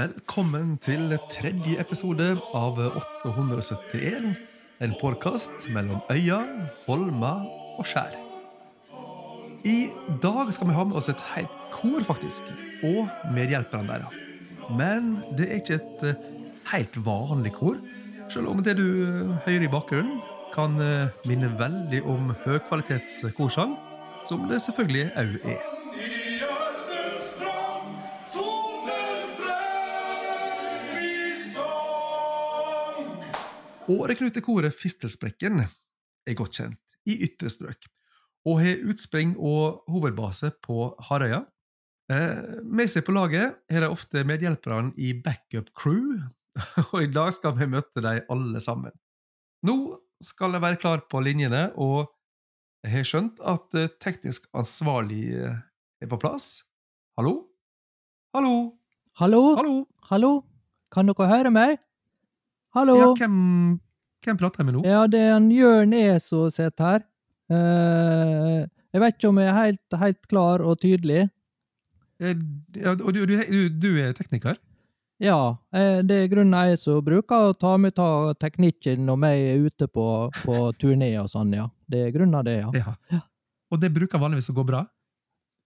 Velkommen til tredje episode av 871. En podkast mellom øya, holma og skjær. I dag skal vi ha med oss et helt kor, faktisk. Og medhjelperne deres. Men det er ikke et eh, helt vanlig kor. Selv om det du eh, hører i bakgrunnen, kan eh, minne veldig om høykvalitets korsang, som det selvfølgelig òg er. Åreknutekoret Fistelsprekken er godt kjent i ytre strøk, og har utspring og hovedbase på Harøya. Eh, med seg på laget har de ofte medhjelperne i backup crew, og i dag skal vi møte dem alle sammen. Nå skal jeg være klar på linjene, og jeg har skjønt at eh, teknisk ansvarlig eh, er på plass. Hallo? Hallo? Hallo? Hallo? Hallo? Kan dere høre meg? Hallo? Ja, hvem, hvem prater jeg med nå? Ja, det er en Jørn E som sitter her. Uh, jeg vet ikke om jeg er helt, helt klar og tydelig. Eh, Ja, og du, du, du, er tekniker? Ja, eh, det er grunnen jeg som bruker å ta med ta teknikken når jeg er ute på, på turné og sånn, ja. Det er grunnen av det, ja. Ja. Ja. Og det bruker vanligvis å gå bra?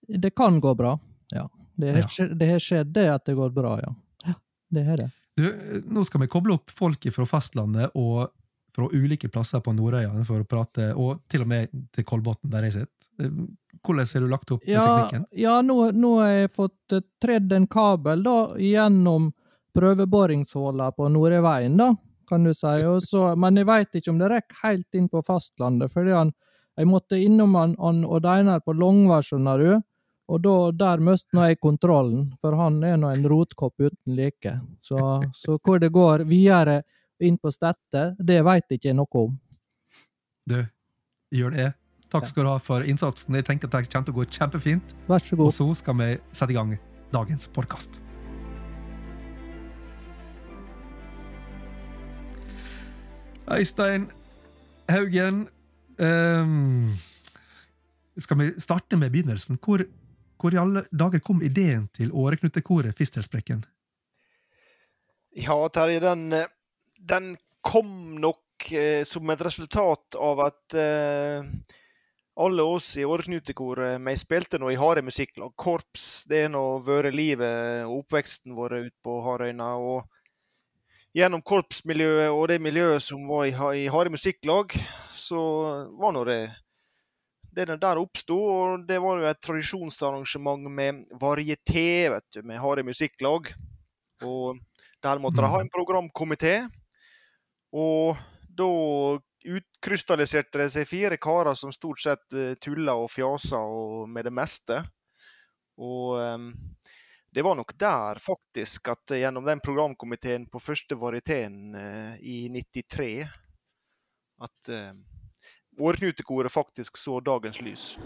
Det kan gå bra, ja. Det har, Ja. skje- det har skjedd det at det går bra, ja. Ja, det har det. Du, nå skal vi koble opp folk fra fastlandet og fra ulike plasser på Nordøya for å prate, og til og med til Kolbotn, der jeg sitter. Hvordan har du lagt opp Ja, teknikken? ja nå, nå har jeg fått eh, tredd en kabel da, gjennom prøveboringshullene på Nordøyveien, da, kan du si. Og så, men jeg veit ikke om det rekker helt inn på fastlandet, fordi han, jeg måtte innom han, han Odd Einar på du. Og da, der mista jeg kontrollen, for han er nå en rotkopp uten like. Så, så hvor det går videre inn på Stette, det veit ikke jeg noe om. Du, gjør det. Takk skal du ha for innsatsen. Jeg tenker at det kommer til å gå kjempefint. Vær så god. Og så skal vi sette i gang dagens podkast. Øystein Haugen um, Skal vi starte med begynnelsen? Hvor, hvor i alle dager kom ideen til åreknutekoret Fistelsprekken? Ja, Terje, den, den kom nok eh, som et resultat av at eh, alle oss i Åreknutekoret Vi spilte nå i harde musikklag. Korps, det er nå vært livet og oppveksten vår ute på Harøyna. Og gjennom korpsmiljøet og det miljøet som var i, i harde musikklag, så var nå det det der oppsto, og det var jo et tradisjonsarrangement med varieté, vet du, med harde musikklag. Og der måtte de ha en programkomité. Og da utkrystalliserte det seg fire karer som stort sett uh, tulla og fjasa og med det meste. Og um, det var nok der faktisk at eh, gjennom den programkomiteen på første varieteen uh, i 93 at uh, Åreknutekoret faktisk så dagens lys.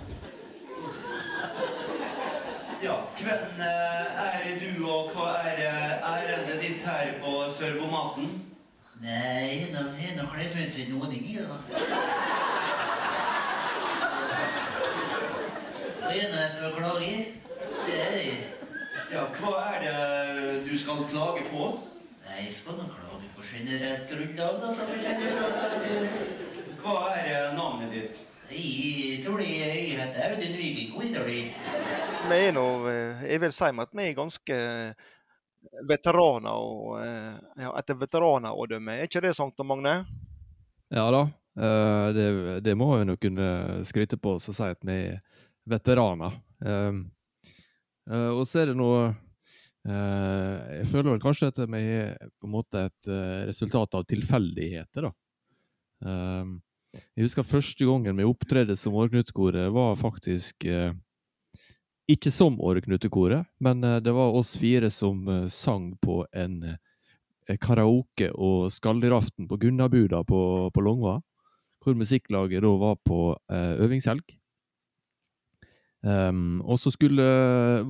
Ja, hvem eh, er du, og hva er eh, ærendet ditt her på Sørbomaten? Nei, har nå kledd meg til noen i da. Det er jeg får klage i. Det er jeg. Ja, hva er det du skal klage på? Nei, jeg skal nå klage på generelt grunnlag, da, selvfølgelig. Hva er eh, navnet ditt? Jeg tror det er jeg heter Audun Viking. Vi er nå, eh, jeg vil si at vi er ganske veteraner og eh, ja, etter veteraner å dømme. Er ikke det sant, Magne? Ja da, eh, det, det må jeg nå kunne skryte på og si at vi er veteraner. Eh, og så er det noe eh, Jeg føler vel kanskje at vi er på en måte et eh, resultat av tilfeldigheter, da. Um, jeg husker første gangen vi opptredde som Åreknutekoret, var faktisk eh, ikke som Åreknutekoret, men eh, det var oss fire som eh, sang på en eh, karaoke- og skalldyr-aften på Gunnabuda på, på Longva, hvor musikklaget da var på eh, øvingshelg. Um, og så skulle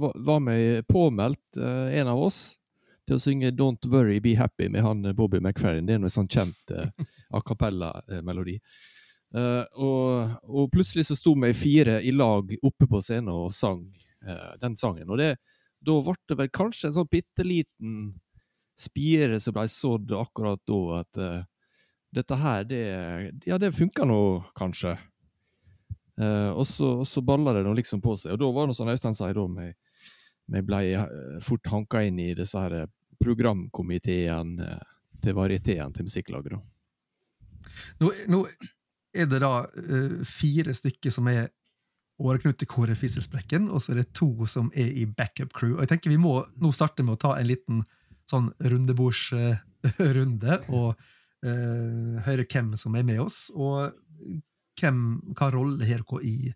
var, var vi påmeldt, eh, en av oss, til å synge Don't Worry Be Happy med han eh, Bobby McFerrin. Det er noe sånn kjent eh, a cappella-melodi. Eh, og, og plutselig så sto vi fire i lag oppe på scenen og sang eh, den sangen. Og det, da ble det vel kanskje en sånn bitte liten spire som ble sådd akkurat da, at eh, dette her, det, ja, det funka nå kanskje. Eh, og så, og så balla det nå liksom på seg. Og da var det noe sånn Øystein sier, da, vi, vi ble eh, fort hanka inn i disse her programkomiteen eh, til varieteen til musikklaget. Nå, nå er det da uh, fire stykker som er åreknutekoret Fiselsprekken, og så er det to som er i backup crew. Og jeg tenker Vi må nå starte med å ta en liten sånn rundebordsrunde og uh, høre hvem som er med oss, og hvem, hva rolle har dere i,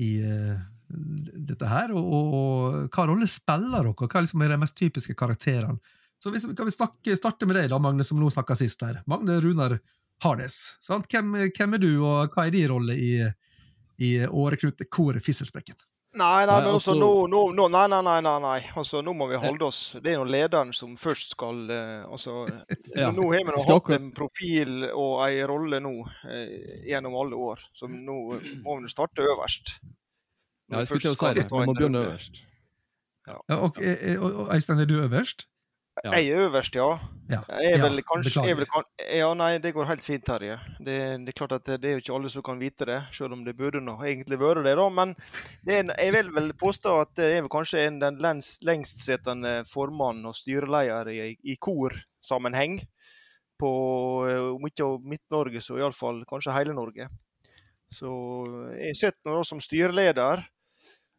i eh, dette her, og, og, og hva rolle spiller dere? Hva liksom er de mest typiske karakterene? Så hvis, kan vi snakke, starte med deg, da, Magne, som nå snakka sist her. Magne Runar Harnes. Sant? Hvem, hvem er du, og hva er din rolle i, i åreknutekoret Fisselsprekken? Nei, nei, men altså, altså- nå, nå, nå, nei, nei, nei, nei, nei. Altså, nå må vi holde oss Det er jo lederen som først skal uh, Altså, Ja. nå har vi nå hatt en profil og ei rolle nå uh, gjennom alle år, så nå må vi starte øverst. Ja, jeg skulle til å si det. Vi må begynne øverst. Ja, og, eh, og, og Øystein, er du øverst? Ja. Jeg er øverst, ja. Ja. Jeg er Ja, vel kanskje jeg er vel, Ja, nei, det går helt fint, Terje. Det, det er klart at det, er jo ikke alle som kan vite det, selv om det burde nå egentlig være det, da. Men det er, en- jeg vil vel påstå at det er vel kanskje en, den lengst, lengstsittende formann og styreleder i, i korsammenheng på eh, om ikke Midt-Norge, så iallfall kanskje hele Norge. Så jeg sitter nå som styreleder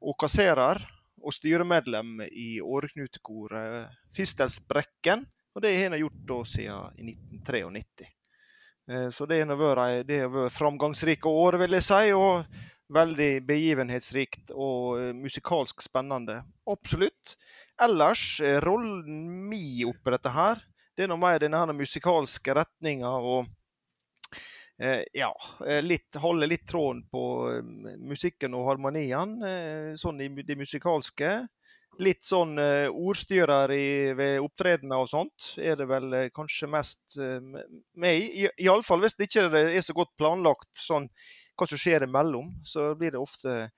og kasserer og styremedlem i åreknutekoret Fistelsbrekken. Og det har han gjort da siden 1993. Eh, Så det har vært det har vært framgangsrike år, vil jeg si. Og veldig begivenhetsrikt og eh, musikalsk spennende. Absolutt. Ellers, eh, rollen min oppi dette her, det er noe mer denne musikalske retninga og ja, eh, litt, holde litt tråden på eh, musikken og harmonien, eh, sånn i det musikalske. Litt sånn eh, ordstyrer i, ved opptredener og sånt er det vel eh, kanskje mest eh. I- Iallfall hvis det ikke er så godt planlagt sånn hva som skjer imellom, så blir det ofte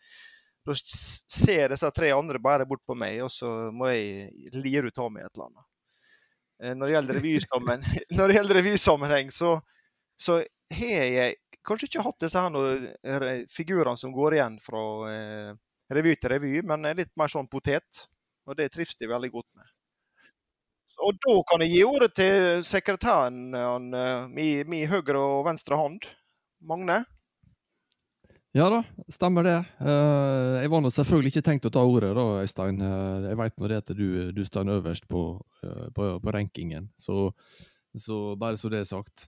Da ser disse tre andre bare bort på meg, og så må jeg lire ut av meg et eller annet. Eh, når det gjelder revysammenheng, så, så har jeg kanskje ikke hatt disse her eh, figurene som går igjen fra eh, revy til revy, men er litt mer sånn potet. Og det trives de veldig godt med. Og da kan jeg gi ordet til sekretæren, han, min, mi, mi høyre og venstre hånd. Magne? Ja da, stemmer det. Eh, jeg var nå selvfølgelig ikke tenkt å ta ordet, da, Øystein. Eh, jeg veit nå det at du, du står øverst på, eh, på, på rankingen, så, så bare så det er sagt.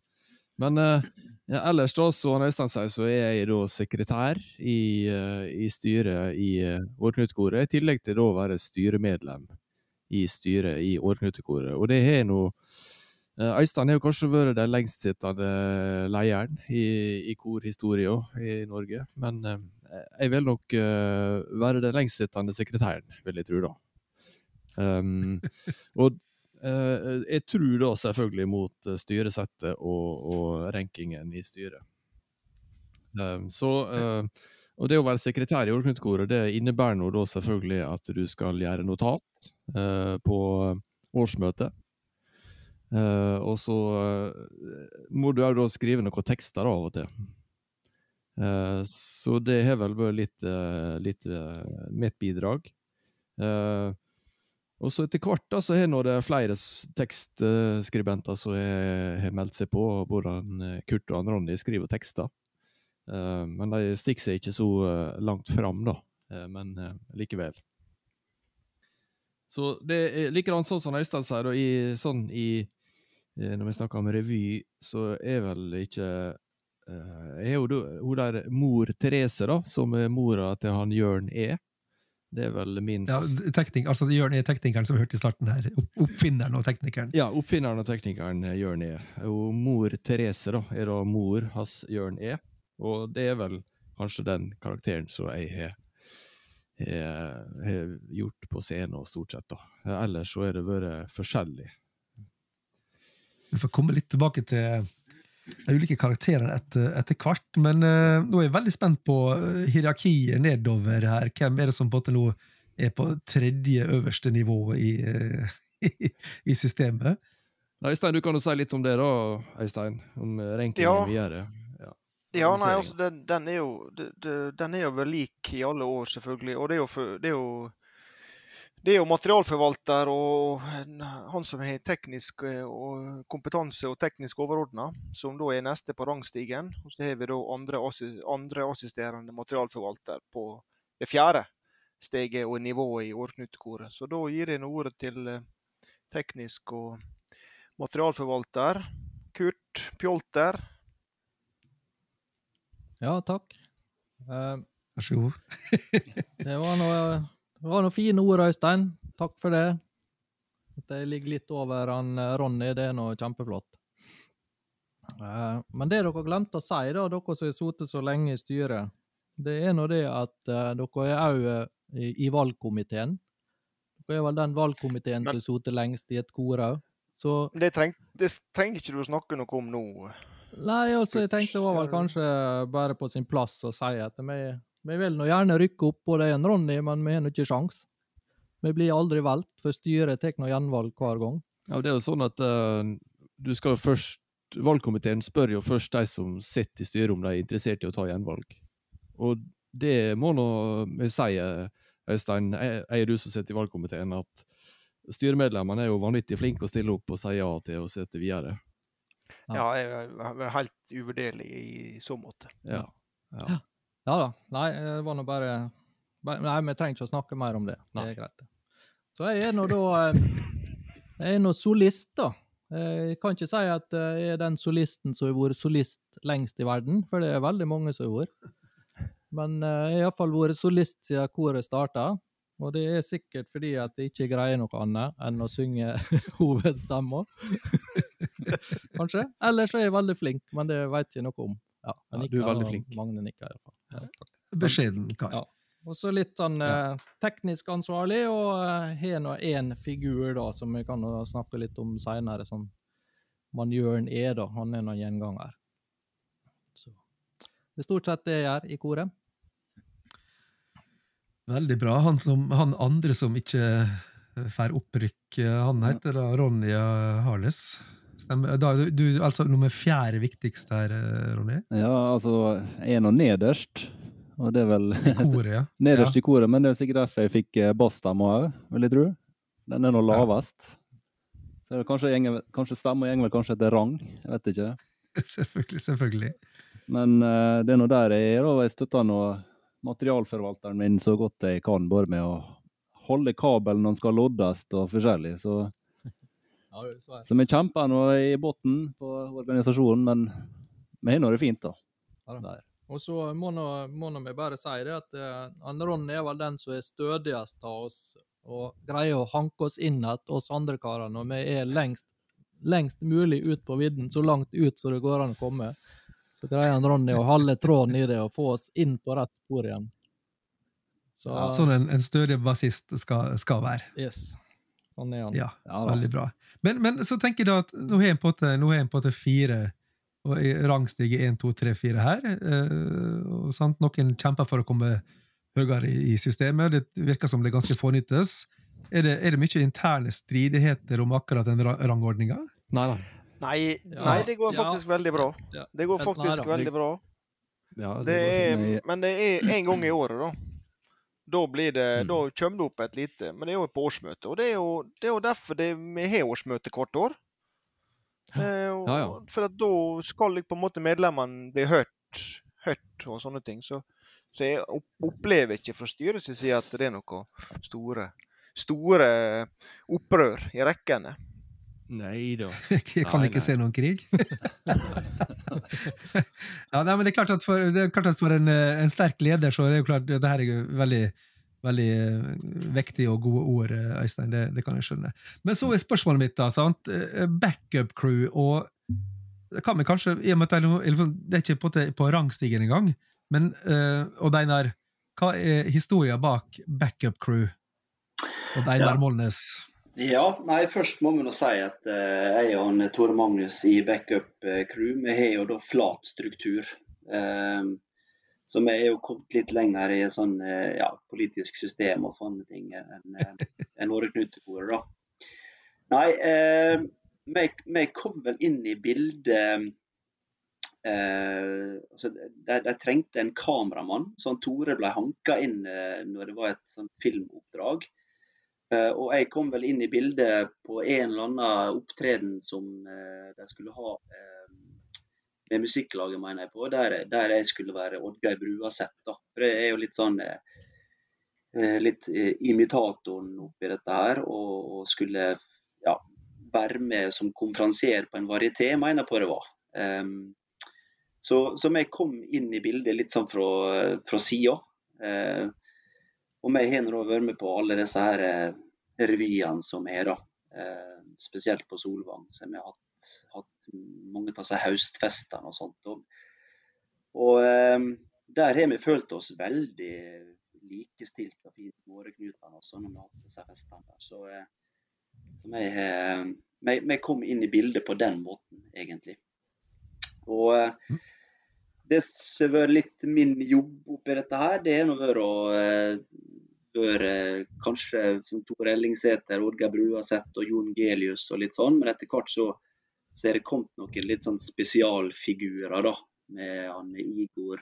Men eh, ja, ellers, da, så Øystein sier, så er jeg da sekretær i, eh, i styret i uh, Årknutekoret, i tillegg til da å være styremedlem i styret i Årknutekoret. Og det har nå Eh, Øystein har jo kanskje vært den lengstsittende lederen i, i korhistoria i Norge, men eh, jeg vil nok eh, være den lengstsittende sekretæren, vil jeg tro, da. Um, og eh, jeg tror da selvfølgelig mot eh, styresettet og, og rankingen i styret. Um, så eh, og det å være sekretær i Årknutekoret, det innebærer nå da selvfølgelig at du skal gjøre notat eh, på årsmøtet. Eh, og så eh, må du òg skrive noen tekster av og til. Eh, så det har vel vært litt, litt eh, mitt bidrag. Eh, og så etter hvert da, så har nå det flere tekstskribenter som har har meldt seg på, både eh, Kurt og Ronny skriver tekster. Eh, men de stikker seg ikke så eh, langt fram, da. Men likevel. Så det er likedan sånn som Øystein sier, da, i, sånn i Når vi snakker om revy, så er vel ikke jo hun der mor Therese, da, som er mora til han Jørn E. Det er vel min Ja, teknik, altså Jørn er teknikeren som vi hørte i starten her. Oppfinneren og teknikeren. Ja, oppfinneren og teknikeren eh, Jørn E. Og mor Therese da, er da mor hans Jørn E. Og det er vel kanskje den karakteren som jeg har har- har gjort på scenen, stort sett. da. Ellers så er det vært forskjellig. Vi får komme litt tilbake til ulike karakterene etter, etter hvert. Men uh, nå er jeg veldig spent på eh, hierarkiet nedover her. Hvem er det som på en måte nå er på tredje øverste nivå i, eh, i, i systemet. Nei, Øystein, du kan jo si litt om det, da, Øystein? Om rankingen Ja. videre. Ja. Ja, nei, altså, den, den er jo Den er jo vel lik i alle år, selvfølgelig. Og det er jo, for, det er jo det er jo materialforvalter og han som har teknisk eh, og kompetanse og teknisk overordna, som da er neste på rangstigen. Og så har vi da andre, andre assisterende materialforvalter på det fjerde steget og nivået i årknutekoret. Så da gir jeg nå ordet til eh, teknisk og materialforvalter. Kurt Pjolter. Ja, takk. Uh, Vær så god. Det var noe, det var noen fine ord, Øystein. Takk for det. At jeg ligger litt over han eh, Ronny, det er nå kjempeflott. Eh, Men det dere glemte å si, da, dere som har sittet så lenge i styret, det er nå det at eh, dere er òg i, i valgkomiteen. Dere er vel den valgkomiteen som Men- har sittet lengst i et kor òg. Det, treng, det trenger ikke du å snakke noe om nå. Nei, altså, jeg tenkte det var vel kanskje bare på sin plass å si at vi, vi vil nå gjerne rykke opp både det og Ronny, men vi har nå ikke sjans. Vi blir aldri valgt, for styret tar nå gjenvalg hver gang. Ja, det er jo sånn at uh, du skal jo først Valgkomiteen spør jo først de som sitter i styret om de er interessert i å ta gjenvalg. Og det må nå vi si, eh, Øystein, er du som sitter i valgkomiteen, at styremedlemmene er jo vanvittig flinke å stille opp og si ja til å sitte videre. Ja, jeg er helt uvurderlig i så måte. Ja. ja. Ja da. Nei, det var nå bare Nei, vi trenger ikke å snakke mer om det. Det er greit. Så jeg er nå da eh, Jeg er nå solist, da. Jeg kan ikke si at jeg er den solisten som har vært solist lengst i verden, for det er veldig mange som har vært. Men eh, jeg har iallfall vært solist siden koret starta. Og det er sikkert fordi at jeg ikke greier noe annet enn å synge hovedstemma. Kanskje. Ellers så er jeg veldig flink, men det vet jeg noe om. Ja, Ja, du er veldig flink. Magne nikker iallfall. Beskjeden kar. Ja. Og så litt sånn eh, teknisk ansvarlig, og eh, har nå én figur da, som vi kan snakke litt om seinere, som man Jørn er, da. Han er nå en gjenganger. Så det er stort sett det jeg gjør i koret. Veldig bra. Han, som, han andre som ikke får opprykk, han heter da Ronja Harles. Stemmer. Da, er du, du altså nummer fjerde viktigst her, eh, Ronny? Ja, altså, er nå nederst. Og det er vel I Koret, ja. nederst i koret, men det er sikkert derfor jeg fikk eh, bassstemme òg, vil jeg tro. Den er nå lavest. Så kanskje, gjenger, kanskje stemmer gjenger vel kanskje etter rang, jeg vet ikke. Selvfølgelig. selvfølgelig. Men uh, det er nå der jeg er, og jeg støtter nå materialforvalteren min så godt jeg kan, bare med å holde kabelen når den skal loddes og forskjellig. Så, Ja, så vi kjemper nå i bunnen på organisasjonen, men vi har nå det fint, da. Ja da. Og så må nå vi bare si det at uh, Ronny er vel den som er stødigst av oss, og greier å hanke oss inn igjen, oss andre karer, når vi er lengst, lengst mulig ut på vidden, så langt ut som det går an å komme. Så greier han Ronny å holde tråden i det og få oss inn på rett spor igjen. Så Sånn en, en stødig bassist skal, skal være. yes. Sånn er han. Ja, Ja veldig bra. Men, men så tenker jeg da at nå har jeg på en nå har jeg på en måte fire og rangstige 1, 2, 3, 4 her. eh, og sant? Noen kjemper for å komme høyere i, i systemet. Det virker som det ganske fornyttes. Er det, er det mye interne stridigheter om akkurat den ra rangordninga? Nei, nei. Nei, Ja. nei det går Ja. faktisk veldig bra. Det går faktisk nei, veldig bra. Ja, Det det er, men det er en gang i året, da. Da, blir det, Mm. da kommer det opp et lite Men det er jo på årsmøte. Og det er jo, det er jo derfor det, vi har årsmøte hvert år. Eh, og, Ja, ja. For da skal på en måte medlemmene bli hørt, hørt og sånne ting. Så, så jeg opplever ikke fra styrets side at det er noe store, store opprør i rekkene. Nei da. Jeg kan Nei, ikke nei. se noen krig. ja, nei, men det er klart at for, det er klart at for en, en sterk leder så er det jo klart det her er jo veldig, veldig eh, vektige og gode ord, eh, Øystein. Det, det kan jeg skjønne. Men så er spørsmålet mitt, da. sant? Eh, Backup crew og det kan vi kanskje, i og med at det er, det er ikke på, på rangstigen engang, men eh, Odd Einar, hva er historien bak backup crew? og Einar Ja. Molnes. Ja, nei, først må vi nå si at eh, jeg og han, Tore Magnus i backup eh, crew, vi har jo da flat struktur. Eh, Så vi er jo kommet litt lenger i sånn eh, ja, politisk system og sånne ting enn en våre knutekorer, da. Nei, eh, vi, vi kom vel inn i bildet eh, altså, de, de trengte en kameramann, så han Tore ble hanka inn eh, når det var et sånt filmoppdrag. Eh, og jeg kom vel inn i bildet på en eller annen opptreden som eh, de skulle ha eh, med musikklaget, mener jeg på, der, der jeg skulle være Oddgeir Bruaseth. da. For det er jo litt sånn litt imitatoren oppi dette her, og, og skulle ja, være med som konferansier på en varieté, mener jeg på det var. Um, så, så jeg kom inn i bildet litt sånn fra, fra sida. Og vi har nå vært med på alle disse her eh, revyene som er, da. Eh, spesielt på Solvang. Så vi har hatt, hatt mange av disse høstfestene og sånt. Og, og eh, der har vi følt oss veldig likestilt og fint med åreknutene også når vi har hatt disse festene. Så, så vi, vi, vi kom inn i bildet på den måten, egentlig. Og eh, det som har vært litt min jobb oppi dette her, det har vært å eh, være kanskje som Tor Ellingsæter, Oddgeir Bruaseth og Jon Gelius og litt sånn, men etter hvert så, så er det kommet noen litt sånn spesialfigurer, da. Med han Igor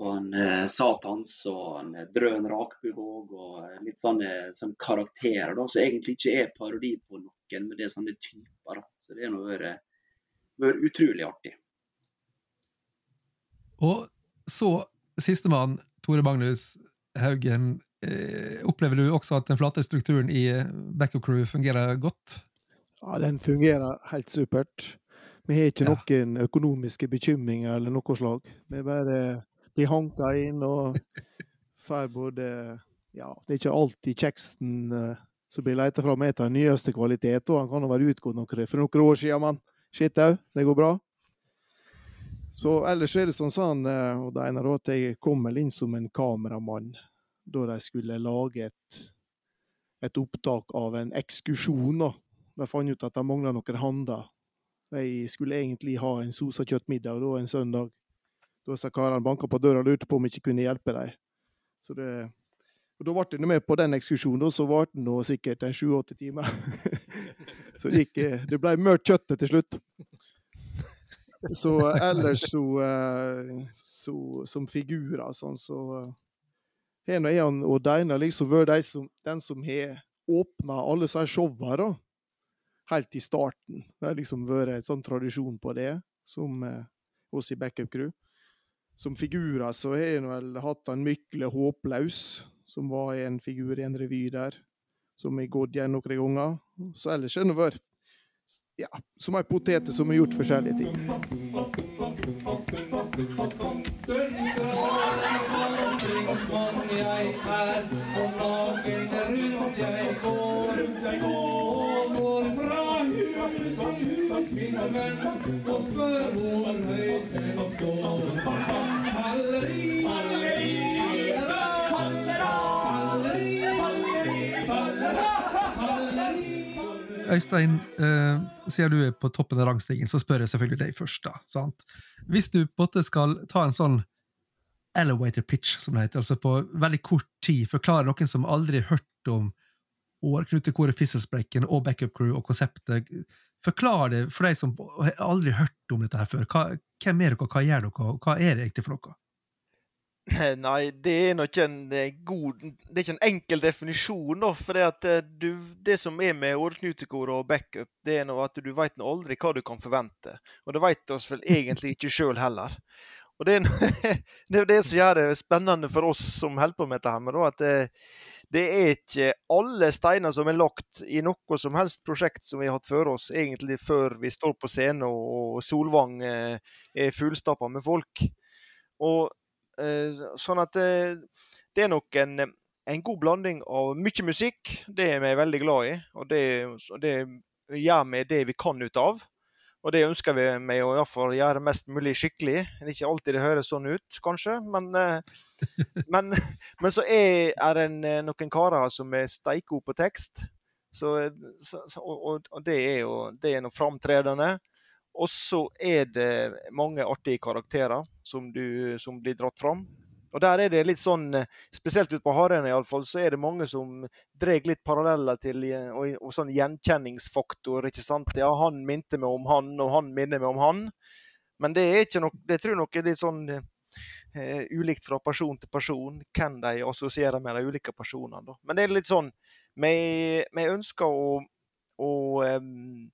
og han eh, Satans og han eh, Drøn Rakbuvåg og eh, litt sånne, sånne karakterer da, som egentlig ikke er parodi på noen, men det er sånne typer. da. Så det har vært utrolig artig. Og så sistemann, Tore Magnus Haugen. Eh, opplever du også at den flate strukturen i eh, backup crew fungerer godt? Ja, den fungerer helt supert. Vi har ikke Ja. noen økonomiske bekymringer eller noe slag. Vi bare blir hanka inn og får både Ja, det er ikke alltid kjeksen eh, som blir leita fram, er av nyeste kvalitet. og Han kan jo være utgått noe for noen år siden, men shit au, det går bra. Så ellers er det sånn sånn, og det ene at jeg kom vel inn som en kameramann da de skulle lage et, et opptak av en ekskursjon. da. De fant ut at de mangla noen hander. De skulle egentlig ha en sosa kjøttmiddag da, en søndag. Da sa karene banka på døra og lurte på om jeg ikke kunne hjelpe dem. Så det, og da ble jeg med på den ekskursjonen, og så varte den sikkert en sju-åtte timer. så det, gikk, eh, det ble mørkt kjøttet til slutt. Så ellers så, eh, så Som figurer sånn, så eh, har nå jeg og Deina liksom vært de som, den som har åpna alle disse showene, da. Helt i starten. Det har liksom vært en sånn tradisjon på det, som eh, oss i Backup Crew. Som figurer så har jeg vel hatt han Mykle Håplaus, som var en figur i en revy der. Som har gått igjen noen ganger. Så ellers har det vært ja, som ei potet som har gjort forskjellige ting. Øystein, eh, siden du er på toppen av rangstigen, så spør jeg selvfølgelig deg først. da, sant? Hvis du på en måte skal ta en sånn elevator pitch, som det heter, altså på veldig kort tid, forklare noen som aldri har hørt om Årknutekoret Fisselsprekken og Backup Crew og konseptet, forklar det for de som aldri har hørt om dette her før. Hva, hvem er dere, hva gjør dere, og hva er det egentlig for noe? Nei, det er nok ikke en eh, god Det er ikke en enkel definisjon, da. For det, at eh, du, det som er med åreknutekor og backup, det er nå at du veit aldri hva du kan forvente. Og det veit oss vel egentlig ikke sjøl heller. Og det er, det er det som gjør det spennende for oss som holder på med dette, her, at det, det er ikke alle steiner som er lagt i noe som helst prosjekt som vi har hatt før oss, egentlig før vi står på scenen og Solvang eh, er fullstappa med folk. Og eh, Sånn at det, det er nok en, en god blanding av mye musikk. Det er vi veldig glad i, og det, det gjør vi det vi kan ut av. Og det ønsker vi meg å i hvert fall gjøre mest mulig skikkelig. Det ikke alltid det høres sånn ut, kanskje, men, eh, men, men så er, er det en, eh, noen karer som er steikgode på tekst. Så, så, og- og det er jo det er noe framtredende. Og så er det mange artige karakterer som, du, som blir dratt fram. Og der er det litt sånn, spesielt ute på Hareene iallfall, så er det mange som drar litt paralleller til og, og sånn gjenkjenningsfaktor. ikke sant? Ja, han minte meg om han, og han minner meg om han. Men det er ikke nok, det tror jeg nok er litt sånn eh, ulikt fra person til person, hvem de assosierer med de ulike personene. Da. Men det er litt sånn Vi, ønsker å, å em,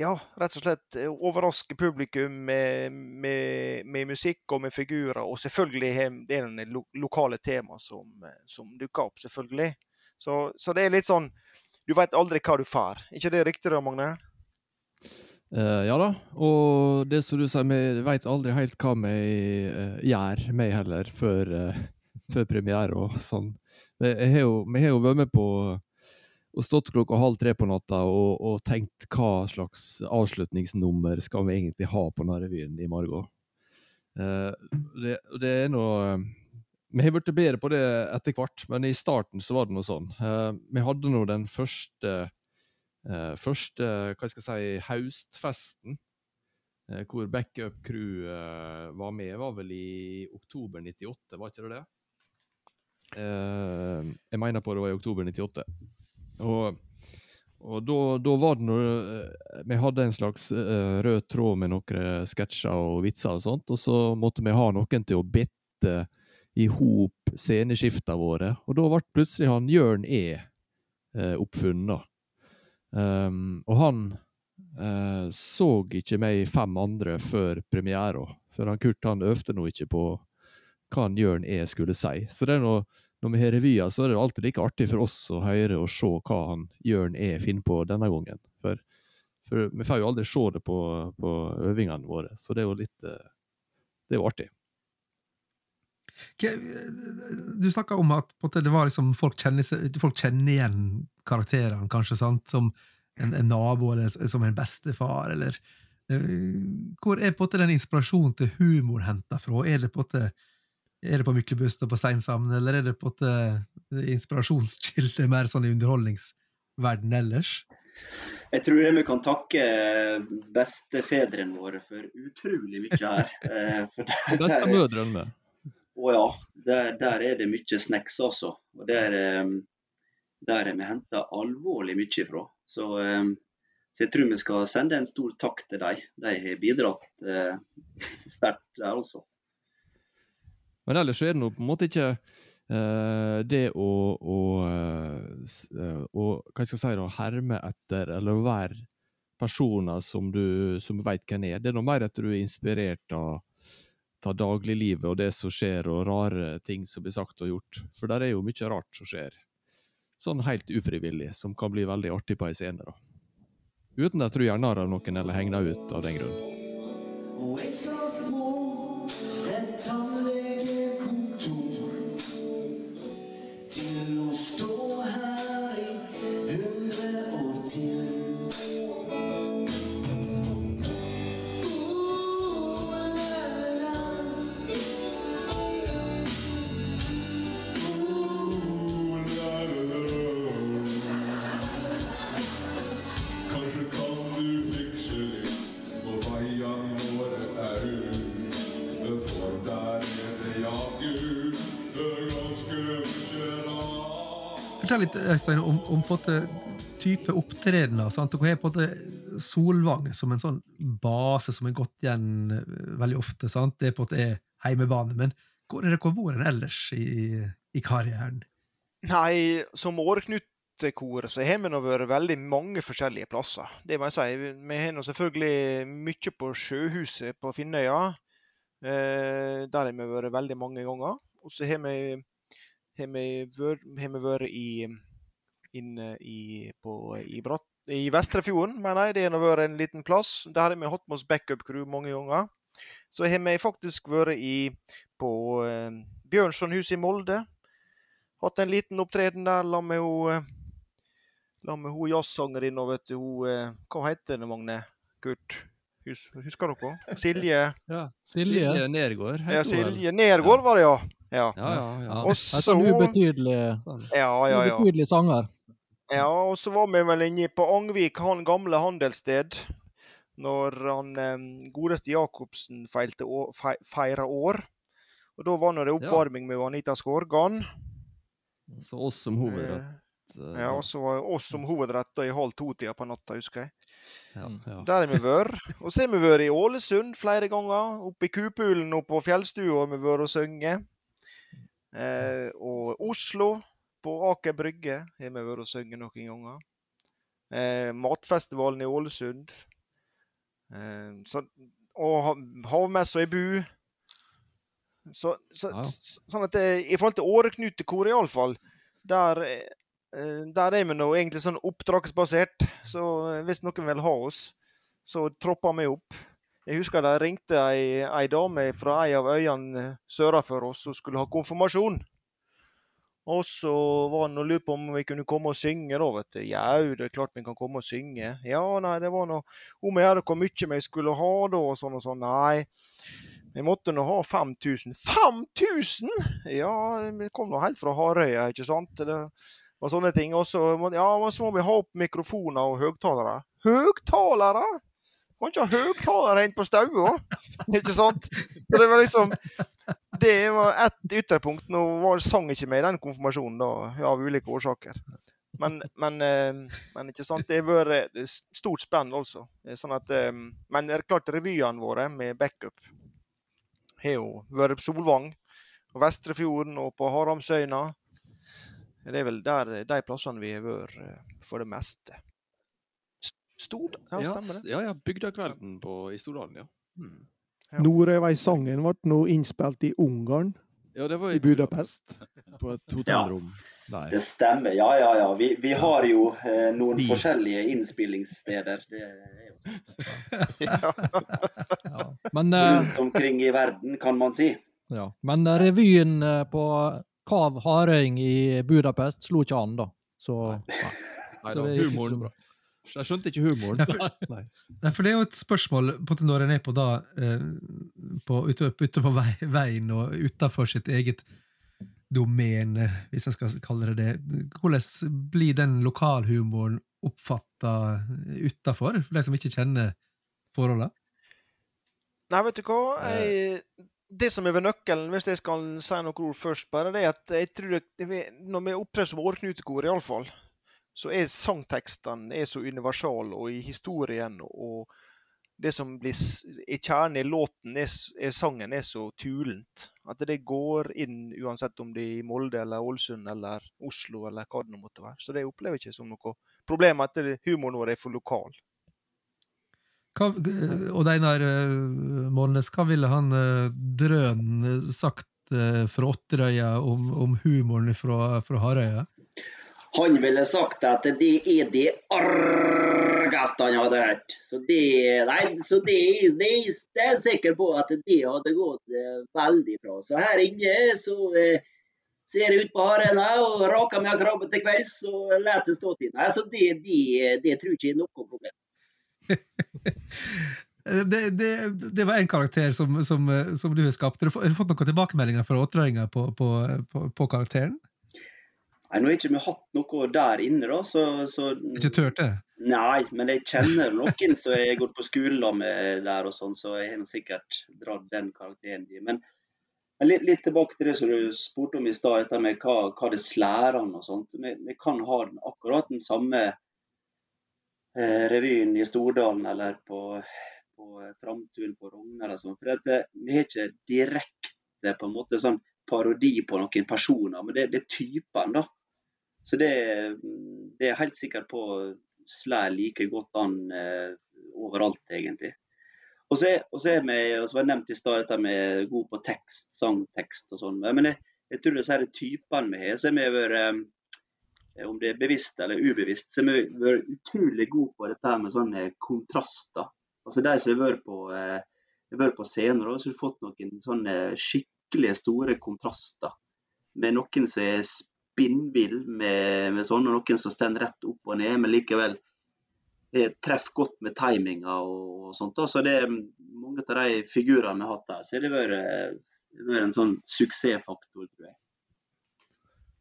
ja, rett og slett eh, overraske publikum med, med, med musikk og med figurer. Og selvfølgelig er det lo lokale tema som, eh, som dukker opp, selvfølgelig. Så, så det er litt sånn Du veit aldri hva du får. ikke det riktig da, Magne? Uh, ja da, og det som du sier, vi veit aldri helt hva vi uh, gjør, vi heller, før, uh, før premiere og sånn. Vi har jo vært med på og stått klokka halv tre på natta og, og tenkt hva slags avslutningsnummer skal vi egentlig ha på denne revyen i morgen. Uh, det, det er noe Vi har blitt bedre på det etter hvert, men i starten så var det noe sånn. Uh, vi hadde nå den første uh, første hva skal jeg si, høstfesten, eh, hvor backup crew eh, var med, var vel i oktober 98, var ikke det det? Eh, jeg mener på det var i oktober 98. Og, og da, var det noe eh, Vi hadde en slags uh, rød tråd med noen sketsjer og vitser og sånt, og så måtte vi ha noen til å bitte i hop sceneskifta våre, og da ble plutselig han Jørn E. uh, oppfunnet. Um, og han uh, så ikke meg fem andre før premiera, for han Kurt han øvde nå ikke på hva han Jørn E skulle si. Så det er noe, når vi har revyer, så er det alltid like artig for oss å høre og se hva han Jørn E finner på denne gangen. For, for vi får jo aldri se det på, på øvingene våre, så det er jo litt eh, Det er jo artig. Du snakka om at det var liksom, folk, kjenner, folk kjenner igjen karakterene, kanskje, sant? som en, en nabo eller som en bestefar. eller eh, Hvor er på en den inspirasjonen til humor henta fra? Er det på en måte er det på Myklebust og på Steinsamen, eller er det på en inspirasjonskilde mer sånn i underholdningsverden ellers? Jeg tror vi kan takke bestefedrene våre for utrolig mye her. Eh, For der, der, Bestemødrene med. å ja, der, der er det mye snacks, altså. Og der, eh, der er vi henta alvorlig mye ifra. Så, eh, så jeg tror vi skal sende en stor takk til dem. De har bidratt eh, sterkt der, altså. Men ellers er det nå på en måte ikke uh, det å, å, eh, eh, å Hva skal jeg si da, herme etter, eller være personer som du, som veit hvem er. Det er noe mer at du er inspirert av, av dagliglivet og det som skjer, og rare ting som blir sagt og gjort. For der er jo mye rart som skjer. Sånn helt ufrivillig, som kan bli veldig artig på ei scene. da. Uten at du gjør narr av noen eller henger deg ut av den grunn. Litt, Øystein, om, om type opptredener. sant? Dere har på en måte Solvang som en sånn base som er gått igjen eh, veldig ofte. sant? Det er på en måte heimebane. Men hvor er dere vært ellers i, i karrieren? Nei, som Åreknutekoret så har vi nå vært veldig mange forskjellige plasser. Det må jeg si. Vi har nå selvfølgelig mye på Sjøhuset på Finnøya. Eh, der har vi vært veldig mange ganger. Og så har vi, har vi, vært, har vi vært i inne i, på, i, Brott, i Vestrefjorden, mener jeg. Det har vært en liten plass. Der har vi hatt med oss backup-crew mange ganger. Så har vi faktisk vært i, på eh, Bjørnsonhuset i Molde. Hatt en liten opptreden der la med hun eh, La med hun jazzsangerinna, vet du. Hun, eh, hva heter det, Magne? Kurt? Husker dere? Silje Silje. Silje Nergård. Ja, hun. Silje Nergård var det, ja. Ja, Ja, ja, ja. Og En så sånn ubetydelig, Sånn. Ja, ja, ja. ubetydelig sanger. Ja, og så var vi vel inne på Angvik, han gamle handelssted. når han eh, godeste Jacobsen feilte å- fei- feira år. Og da var nå det oppvarming med Anita Skorgan. Så oss som hovedrett. eh, Ja, og så var oss som hovedrett da i halv to-tida på natta, husker jeg. ja, ja. Der har vi vært. Og så har vi vært i Ålesund flere ganger. Oppe i Kupulen og på fjellstua har vi vært og sunget. Eh, og Oslo, på Aker Brygge, har vi vært og sunget noen ganger. Eh, matfestivalen i Ålesund. Eh, så, og ha- havmessa i Bu. Så, så, Ja. sånn at det, I forhold til Åreknutekor, iallfall, der, eh, der er vi nå egentlig sånn oppdragsbasert. Så eh, hvis noen vil ha oss, så tropper vi opp. Jeg husker det ringte ei, ei dame fra ei av øyene søra for oss som skulle ha konfirmasjon. Og så var han og lurte på om vi kunne komme og synge. da, vet du. Jau, det er klart vi kan komme og synge. Ja, nei, det var noe om å gjøre hvor mye vi skulle ha da, og sånn og sånn. Nei, vi måtte nå ha 5000. 5000?! Ja, vi kom nå helt fra Harøya, ikke sant? Det var sånne ting. Og så ja, må vi ha opp mikrofoner og høgtalere. Høgtalere?! Kan ikke ha høgtalere inne på staua! Ikke sant? Så det var liksom Det var ett ytterpunkt. Nå var, sang ikke med i den konfirmasjonen, da, av ulike årsaker. Men, men, eh, men ikke sant, det har vært eh, stort spenn, altså. Sånn at, eh, men klart revyene våre med backup har jo vært Solvang og Vestrefjorden og på Haramsøyna. Det er vel der de plassene vi har vært for det meste. Stord? Ja, Ja, stemmer det. ja, ja, Bygdakvelden på, i Stordalen, ja. Hmm. Ja. Nordøyvei-sangen ble nå innspilt i Ungarn, Ja, det var i Budapest. På et hotellrom Ja, Det stemmer, ja ja ja. Vi, vi har jo eh, noen Vi. forskjellige innspillingssteder det er jo Ja. Men, eh, rundt omkring i verden, kan man si. ja. Men eh, revyen eh, på Kav Hardøying i Budapest slo ikke an, da. Så nei. Nei Så da, det gikk ikke så humoren bra. Jeg skjønte ikke humoren. Nei, for- Nei. For det er jo et spørsmål på når en er på da eh, på, ute, ute på vei, veien og utafor sitt eget domen, eh, hvis jeg skal kalle det det. Hvordan blir den lokalhumoren oppfatta utafor, for de som ikke kjenner forholdene? Nei, vet du hva? Jeg, det som er ved nøkkelen, hvis jeg skal si noen ord først, bare det at jeg tror at vi- når vi opptrer som årknutekor, iallfall, så er sangtekstene er så universale, og i historien og det som blir er kjernen i låten, er, er sangen, er så tulent. At det går inn uansett om det er i Molde eller Ålesund eller Oslo eller hva det måtte være. Så det opplever jeg ikke som noe problem at humoren vår er for lokal. Hva, eh, Odd Einar Målnes, hva ville han Drønen eh, sagt eh, fra Åtterøya om, om humoren fra, fra Harøya? Han ville sagt at det er det argeste han hadde hørt. Så det, nei, så det, det, det er jeg sikker på at det hadde gått eh, veldig bra. Så her inne så eh, ser jeg ut på harene og raker meg av krabben til kvelds og lar det stå til. Nei, så det, det, det tror jeg ikke er noe problem. Det, det, det var en karakter som, som, som du har skapt. Har du fått noen tilbakemeldinger fra åtteåringer på, på, på, på karakteren? Nei, Nå har ikke vi hatt noe der inne, da, så, så Ikke tørt det? Nei, men jeg kjenner noen som jeg har gått på skole med der og sånn, så jeg har sikkert dratt den karakteren i. Men, men litt, litt tilbake til det som du spurte om i stad, dette med hva, hva det slærer an og sånt. Vi, vi kan ha den, akkurat den samme eh, revyen i Stordalen eller på, på Framtun på Rogne eller sånn. For at, eh, vi har ikke direkte på en måte sånn parodi på noen personer, men det, det er typen, da. Så det, det er helt sikker på slår like godt an eh, overalt, egentlig. Og så er, vi, og var nevnt i stad dette med god på tekst, sangtekst og sånn. Men jeg, jeg tror de typene vi har, så har vi vært eh, om det er bevisst eller ubevisst, så har vi vært utrolig gode på dette med sånne kontraster. Altså De som har vært på, eh, vært på scener, så har du fått noen sånne skikkelig store kontraster. Med noen som er spinnvill med, med sånn, og noen som står rett opp og ned, men likevel treffer godt med timinga og, og sånt. da. Så det er mange av de figurene vi har hatt der. så det har vært en sånn suksessfaktor, tror jeg.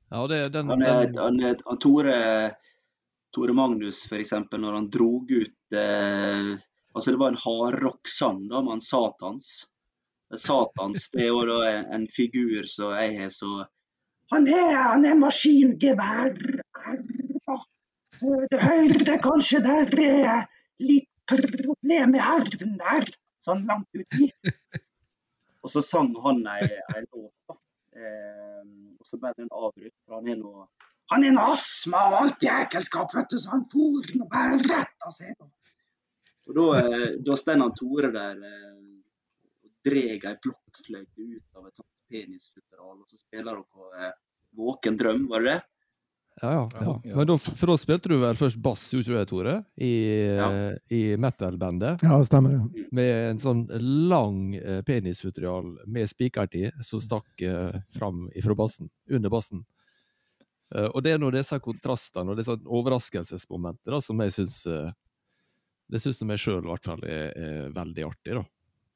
Ja, det den, Han, er, den han, er, han Tore, Tore Magnus, f.eks., når han drog ut eh, Altså, det var en hardrock-sang da, med han Satans. Satans det er jo da en, en figur som jeg har så Han er, han er maskingevær. Du hører kanskje der er litt problem med herden der, sånn langt uti. Og så sang han ei, ei låt, da. Eh, og så ble den avbrutt, for han er nå Han er nå astma og alt jækelskap, vet du, så han for nå bare rett av seg. Og da, eh, da står han Tore der eh, og dreg ei blokkfløyte ut av et sånt penisfutteral, og så spiller dere eh, Våken drøm, var det det? Ja, ja. ja. Men da, for da spilte du vel først bass, gjorde du det, Tore? I, Ja. i metal-bandet. Ja, det stemmer Ja. Med en sånn lang eh, penisfuterial med spikertid som stakk eh, fram ifra bassen, under bassen. Eh, og det er nå disse kontrastene og disse overraskelsesmomentene da, som jeg syns eh, Det syns jeg sjøl i hvert fall er, er veldig artig. da.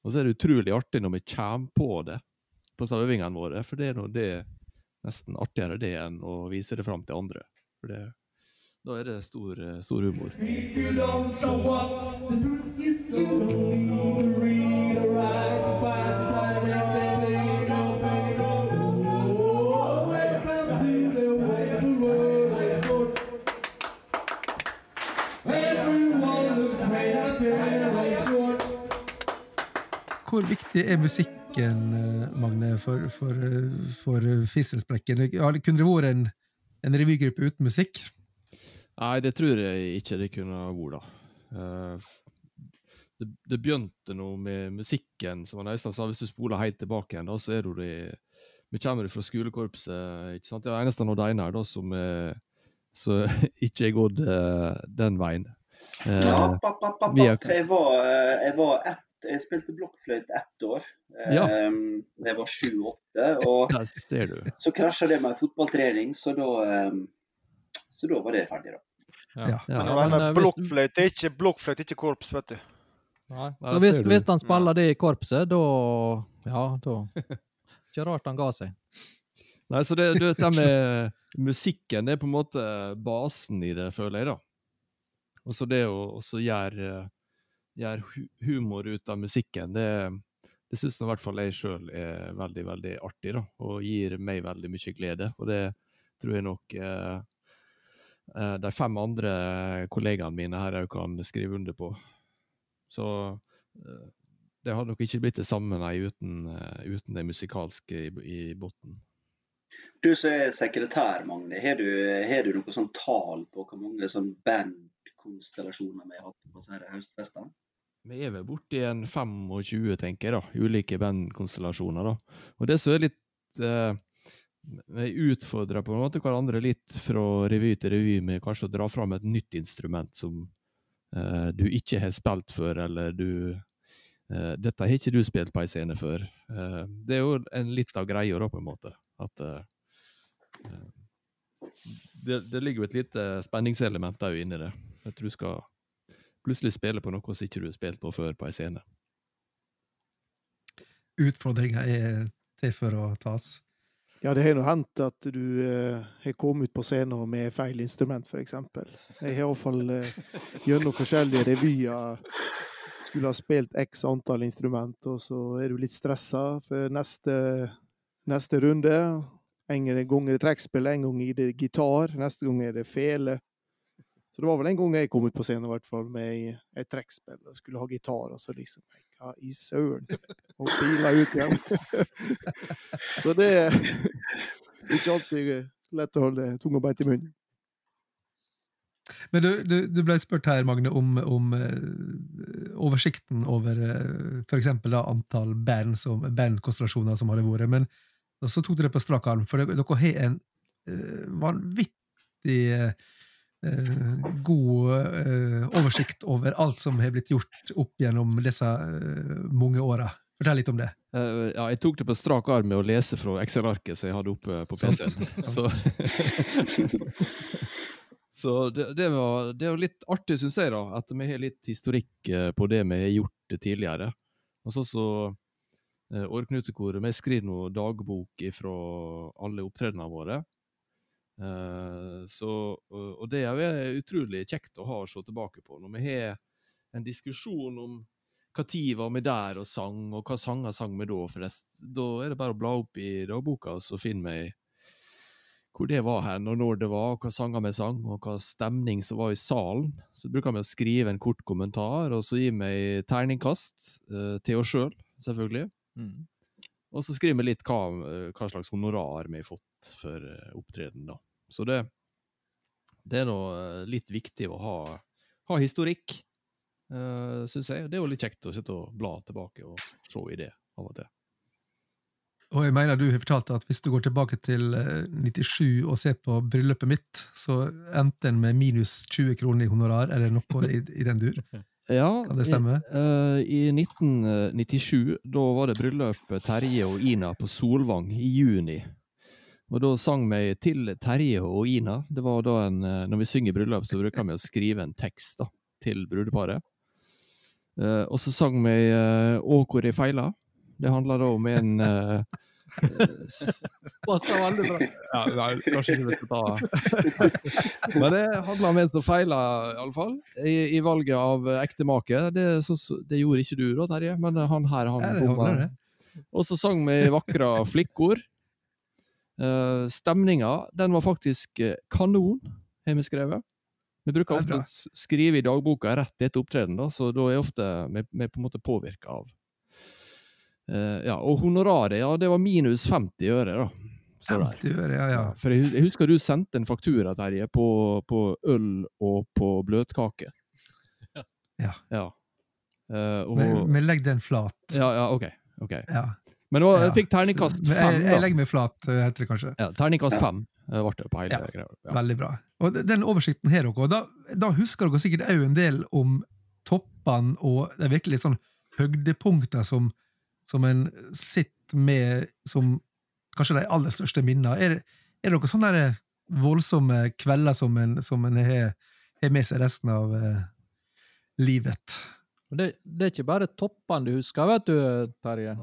Og så er det utrolig artig når vi kommer på det på disse øvingene våre, for det er nå det nesten artigere det enn å vise det fram til andre. For det, da er det stor, eh, stor humor. Hvor viktig er musikken, eh, Magne, for, for, eh, for eh, Fisselsprekken? Kunne det vært en, en revygruppe uten musikk? Nei, det tror jeg ikke det kunne vært, da. Eh, det, det begynte nå med musikken, som Øystein sa. Hvis du spoler helt tilbake igjen, da, så er du det Vi kommer fra skolekorpset, ikke sant? Det er eneste av de ene her da, som er, så ikke er gått den veien. Eh, Ja, papp, papp, papp. Jeg var, jeg var ett Jeg spilte blokkfløyte ett år. Ja. Um, jeg var sju-åtte. Og ja, ser du. så krasja det med en fotballtrening, så da um, Så da var det ferdig, da. Ja. Men men, det eh, blokkfløyte, er ikke blokkfløyte, ikke korps, vet du. Nei. Så hvis, du. hvis han spiller det i korpset, da Ja, da Ikke rart han ga seg. Nei, så det, det med musikken, det er på en måte basen i det, føler jeg, da. Og så det å gjøre, gjøre humor ut av musikken, det, det syns i hvert fall jeg sjøl er veldig, veldig artig, da. Og gir meg veldig mye glede. Og det tror jeg nok eh, eh, de fem andre kollegaene mine her òg kan skrive under på. Så eh, det hadde nok ikke blitt det samme nei, uten, eh, uten det musikalske i, i bunnen. Du som er sekretær, Magne, har du, har du noe sånn tall på hvor mange sånn bandkonstellasjoner vi har hatt på disse høstfestene? Vi er vel borti en 25, tenker jeg, da. Ulike bandkonstellasjoner, da. Og det som er litt eh, Vi utfordrer på en måte hverandre litt fra revy til revy med kanskje å dra fram et nytt instrument som eh, du ikke har spilt før, eller du eh, Dette har ikke du spilt på ei scene før. Eh, det er jo en litt av greia, da, på en måte. At eh, eh, det, det ligger jo et lite spenningselement òg inni det. At du skal plutselig spille på noe som ikke du har spilt på før på ei scene. Utfordringa er til for å tas. Ja, det har nå hendt at du eh, har kommet ut på scenen med feil instrument, f.eks. Jeg har iallfall eh, gjennom forskjellige revyer skulle ha spilt x antall instrument, og så er du litt stressa for neste, neste runde. En gang er det trekkspill, en gang er det gitar, neste gang er det fele. Så det var vel en gang jeg kom ut på scenen hvert fall med et trekkspill og skulle ha gitar, og så liksom Hva i søren? Og pila ut igjen. så det er ikke alltid lett å holde tunga beint i munnen. Men du, du, du ble spurt her, Magne, om, om eh, oversikten over uh, f.eks. antall band som, bandkonstellasjoner som hadde vært. Men så tok dere på strak arm, for dere, har en eh, vanvittig eh, god eh, oversikt over alt som har blitt gjort opp gjennom disse eh, mange åra. Fortell litt om det. Eh, ja, jeg tok det på strak arm med å lese fra Excel-arket som jeg hadde oppe på PC-en. Så, så det, det, var, det var litt artig, syns jeg, da, at vi har litt historikk eh, på det vi har gjort tidligere. Og så så eh, Årknutekoret, vi skriver nå dagbok fra alle opptredenene våre. Eh, så, og det er utrolig kjekt å ha å se tilbake på. Når vi har en diskusjon om tid var vi der og sang, og hva sanger sang vi da. forresten, da er det bare å bla opp i dagboka, og så finner vi hvor det var hen, og når det var, og hva sanger vi sang, og hva stemning som var i salen. Så bruker vi å skrive en kort kommentar, og så gir vi terningkast eh, til oss sjøl, selv, selvfølgelig. Mm. Og så skriver vi litt hva, eh, hva slags honorar vi har fått for eh, opptreden, da. Så det, det er nå eh, litt viktig å ha, ha historikk, uh, syns jeg. Det er jo litt kjekt å sitte og bla tilbake og se i det av og til. Og jeg mener du har fortalt at hvis du går tilbake til eh, 97 og ser på bryllupet mitt, så endte en med minus 20 kroner i honorar, eller noe i, i den dur. Ja, Kan det stemme? I, uh, I 1997, da var det bryllup Terje og Ina på Solvang i juni. Og da sang vi til Terje og Ina. Det var da en, eh, Når vi synger bryllup, så bruker vi å skrive en tekst da, til brudeparet. Uh, og så sang vi uh, 'Å, hvor jeg feila'. Det handler da om en eh, Passer veldig bra. ja, nei, kanskje ikke vi skal ta Men det handler om en som feila, iallfall, i, i valget av ektemake. Det, så, det gjorde ikke du da, Terje, men han her, han bomma. Og så sang vi vakre flikkord. Uh, stemninga, den var faktisk eh, kanon, har vi skrevet. Vi bruker er ofte å skrive i dagboka rett etter opptredenen, da, så da er ofte vi, vi på en måte påvirka av Eh, Ja, og honoraret, ja, det var minus 50 øre, da. står det her. 50 øre, ja, ja. For jeg, jeg husker du sendte en faktura, Terje, på, på øl og på bløtkake. Ja. Ja. Uh, og, Men, men legg den flat. ja, ja, ok. okay. Ja. Men nå, Ja. jeg fikk terningkast fem, Jeg, jeg legger meg flat, eh, heter det kanskje. Ja, terningkast fem ble det på hele Ja. greia. Ja. Veldig bra. Og den oversikten her, også, da, da husker dere sikkert òg en del om toppene og de virkelig sånn høydepunktene som, som en sitter med som kanskje de aller største minnene. Er, er det noen sånne voldsomme kvelder som en, som en har, har med seg resten av uh, livet? Det, det er ikke bare toppene du husker, vet du, Terje.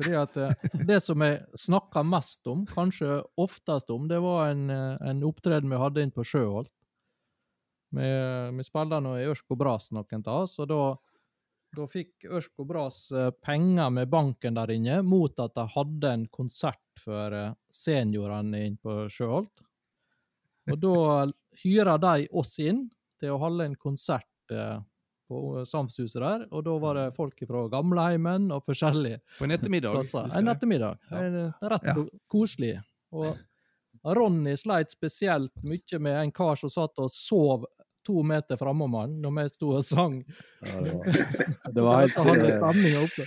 Fordi at eh, Det som jeg snakka mest om, kanskje oftest om, det var en, eh, en opptreden vi hadde inn på Sjøholt. Vi, vi spilte nå i Ørsko Bras, noen av oss, og da, da fikk Ørsko Bras eh, penger med banken der inne mot at de hadde en konsert for eh, seniorene inn på Sjøholt. Og da hyra de oss inn til å holde en konsert eh, på Samshuset der, og da var det folk fra gamleheimen og forskjellige På en ettermiddag. plasser. En ettermiddag. Ja. En, rett Ja. koselig. Og Ronny sleit spesielt mye med en kar som satt og sov to meter framom han når vi sto og sang. Ja, det var, det var helt eh.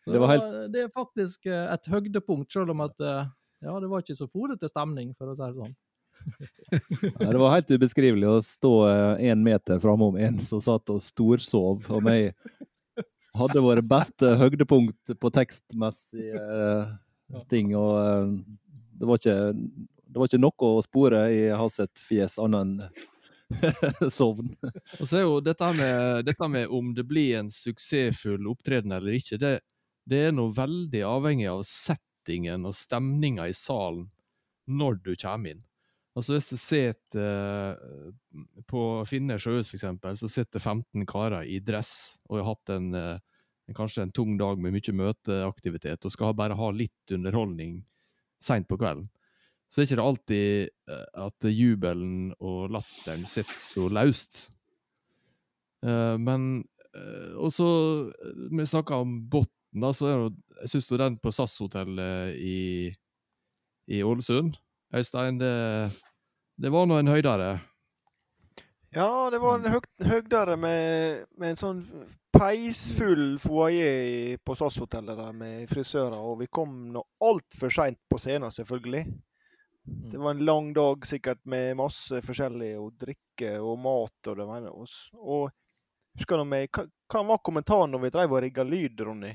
Så det var helt- det er faktisk eh, et høydepunkt, selv om at eh, ja, det var ikke så fòrete stemning, for å si det sånn. Ja, det var helt ubeskrivelig å stå én meter framom en som satt og storsov. Og meg hadde vært beste høydepunkt på tekstmessige eh, ting. Og eh, det var ikke det var ikke noe å spore i hans fjes annet enn sovn. Og så er jo dette med, dette med om det blir en suksessfull opptreden eller ikke, det, det er noe veldig avhengig av settingen og stemninga i salen når du kommer inn. Altså Hvis du sitter eh, på Finne sjøhus, eksempel, så sitter 15 karer i dress og har hatt en, eh, en kanskje en tung dag med mye møteaktivitet og skal bare ha litt underholdning seint på kvelden, så er ikke det alltid eh, at jubelen og latteren sitter så løst. Eh, men eh, Og så Vi snakka om Botten, da, så er jo, jeg syns den på SAS-hotellet i, i Ålesund Øystein, det, det var nå en høydere. Ja, det var en høg, høgdere med, med en sånn peisfull foajé på SAS-hotellet der med frisører, og vi kom nå altfor seint på scenen, selvfølgelig. Det var en lang dag sikkert med masse forskjellig, å drikke og mat og det var oss. og Husker du meg, hva, hva var kommentaren når vi drev og rigga lyd, Ronny?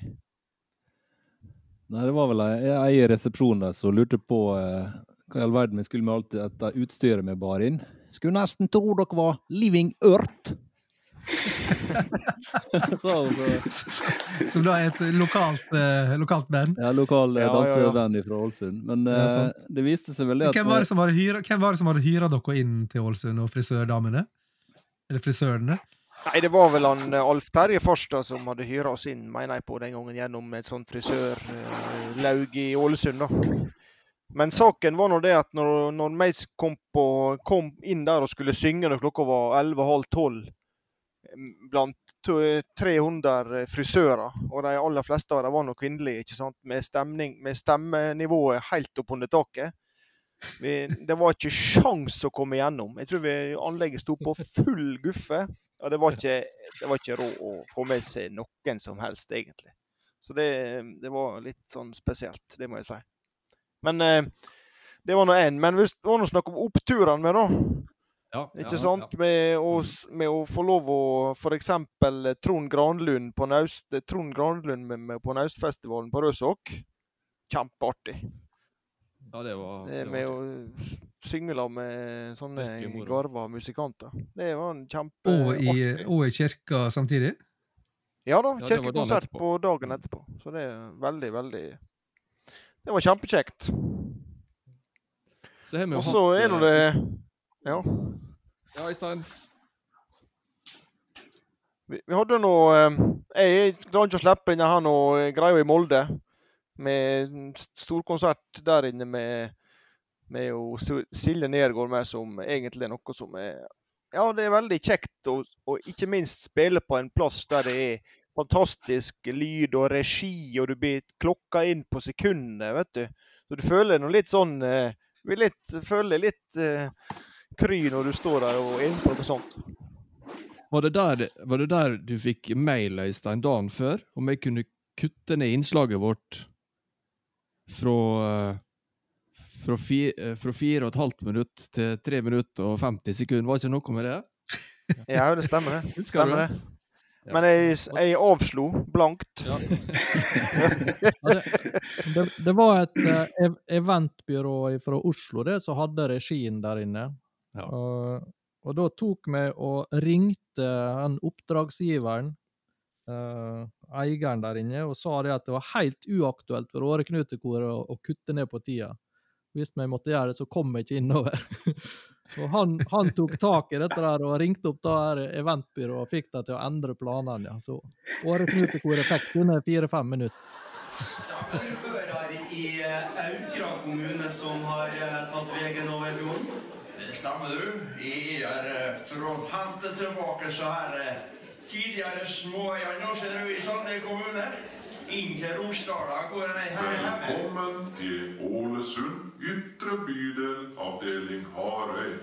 Nei, det var vel ei i resepsjonen der som lurte på eh, hva i all verden vi skulle med alt dette utstyret vi bar inn. Skulle nesten tro dere var Living Earth! Hun så. Som da er et lokalt, eh, lokalt band. Ja, lokal eh, Ja, ja, ja. fra Ålesund. Men eh, det viste seg vel det at Hvem var det som hadde hyra, hvem var det som hadde hyra dere inn til Ålesund, og frisørdamene? Eller frisørene? Nei, det var vel han eh, Alf Terje Farstad som hadde hyra oss inn, mener jeg på den gangen, gjennom et sånt frisørlaug i Ålesund, da. Men saken var nå det at når, når Mace kom, på, kom inn der og skulle synge når klokka var 11.30-12, blant 300 frisører, og de aller fleste av dem var nå kvinnelige, med, stemning, med stemmenivået helt oppunder taket. Vi, det var ikke sjans å komme igjennom. Jeg tror vi, anlegget sto på full guffe. Og det var ikke, det var ikke råd å få med seg noen som helst, egentlig. Så det, det var litt sånn spesielt, det må jeg si. Men eh, det var nå én. Men hvis det var noe snakk om oppturene med, da. Ja, Ikke ja, sant? ja. Med, å, med å få lov å F.eks. Trond Granlund på Naust, Trond Granlund med, med, på Naustfestivalen på Røsok Kjempeartig. Ja, det var, Det det med var å synge sammen med sånne garva musikanter. Det var en kjempeartig Og i, og i kirka samtidig? Ja da, Ja, kirkekonsert dagen på dagen etterpå. Så det er veldig, veldig Det var kjempekjekt. Og så er nå eh, det Ja. Ja, Øystein. Vi, vi hadde nå eh, Jeg klarer ikke å slippe denne eh, greia i Molde. Med storkonsert der inne med, med Silje Nergård med, som egentlig er noe som er Ja, det er veldig kjekt, og, og ikke minst spille på en plass der det er fantastisk lyd og regi, og du blir klokka inn på sekundene, vet du. Så du føler noe litt sånn eh, litt, Føler litt eh, kry når du står der og er inne på noe sånt. Var det, der, var det der du fikk mail, Øystein, dagen før? Om jeg kunne kutte ned innslaget vårt fra, fra, fi, fra fire og et halvt minutt til tre minutter og 50 sekunder? Var ikke noe med det? Ja, det stemmer det. Stemmer det? det. Men jeg, jeg avslo blankt. Ja. Ja, det, det, det var et eh, eventbyrå fra Oslo det som hadde regien der inne. Ja. Og, og da tok vi og ringte han oppdragsgiveren, eh, eieren der inne, og sa det at det var helt uaktuelt for Åreknutekoret å, å kutte ned på tida. Hvis vi måtte gjøre det, så kom vi ikke innover. og han, han tok tak i dette der og ringte opp da her eventbyrået og fikk dem til å endre planene. Ja. Så Åreknutekoret fikk under fire-fem minutter. Ordfører i eh, Aukra kommune som har eh, tatt veien over fjorden. Det stemmer du. Jeg er eh, for å hente tilbake så her eh, tidligere små. nå, ser du, i Sande kommune. Inn til Romsdala, hvor jeg er hjemme. Velkommen til Ålesund, ytre bydel, avdeling Harøy.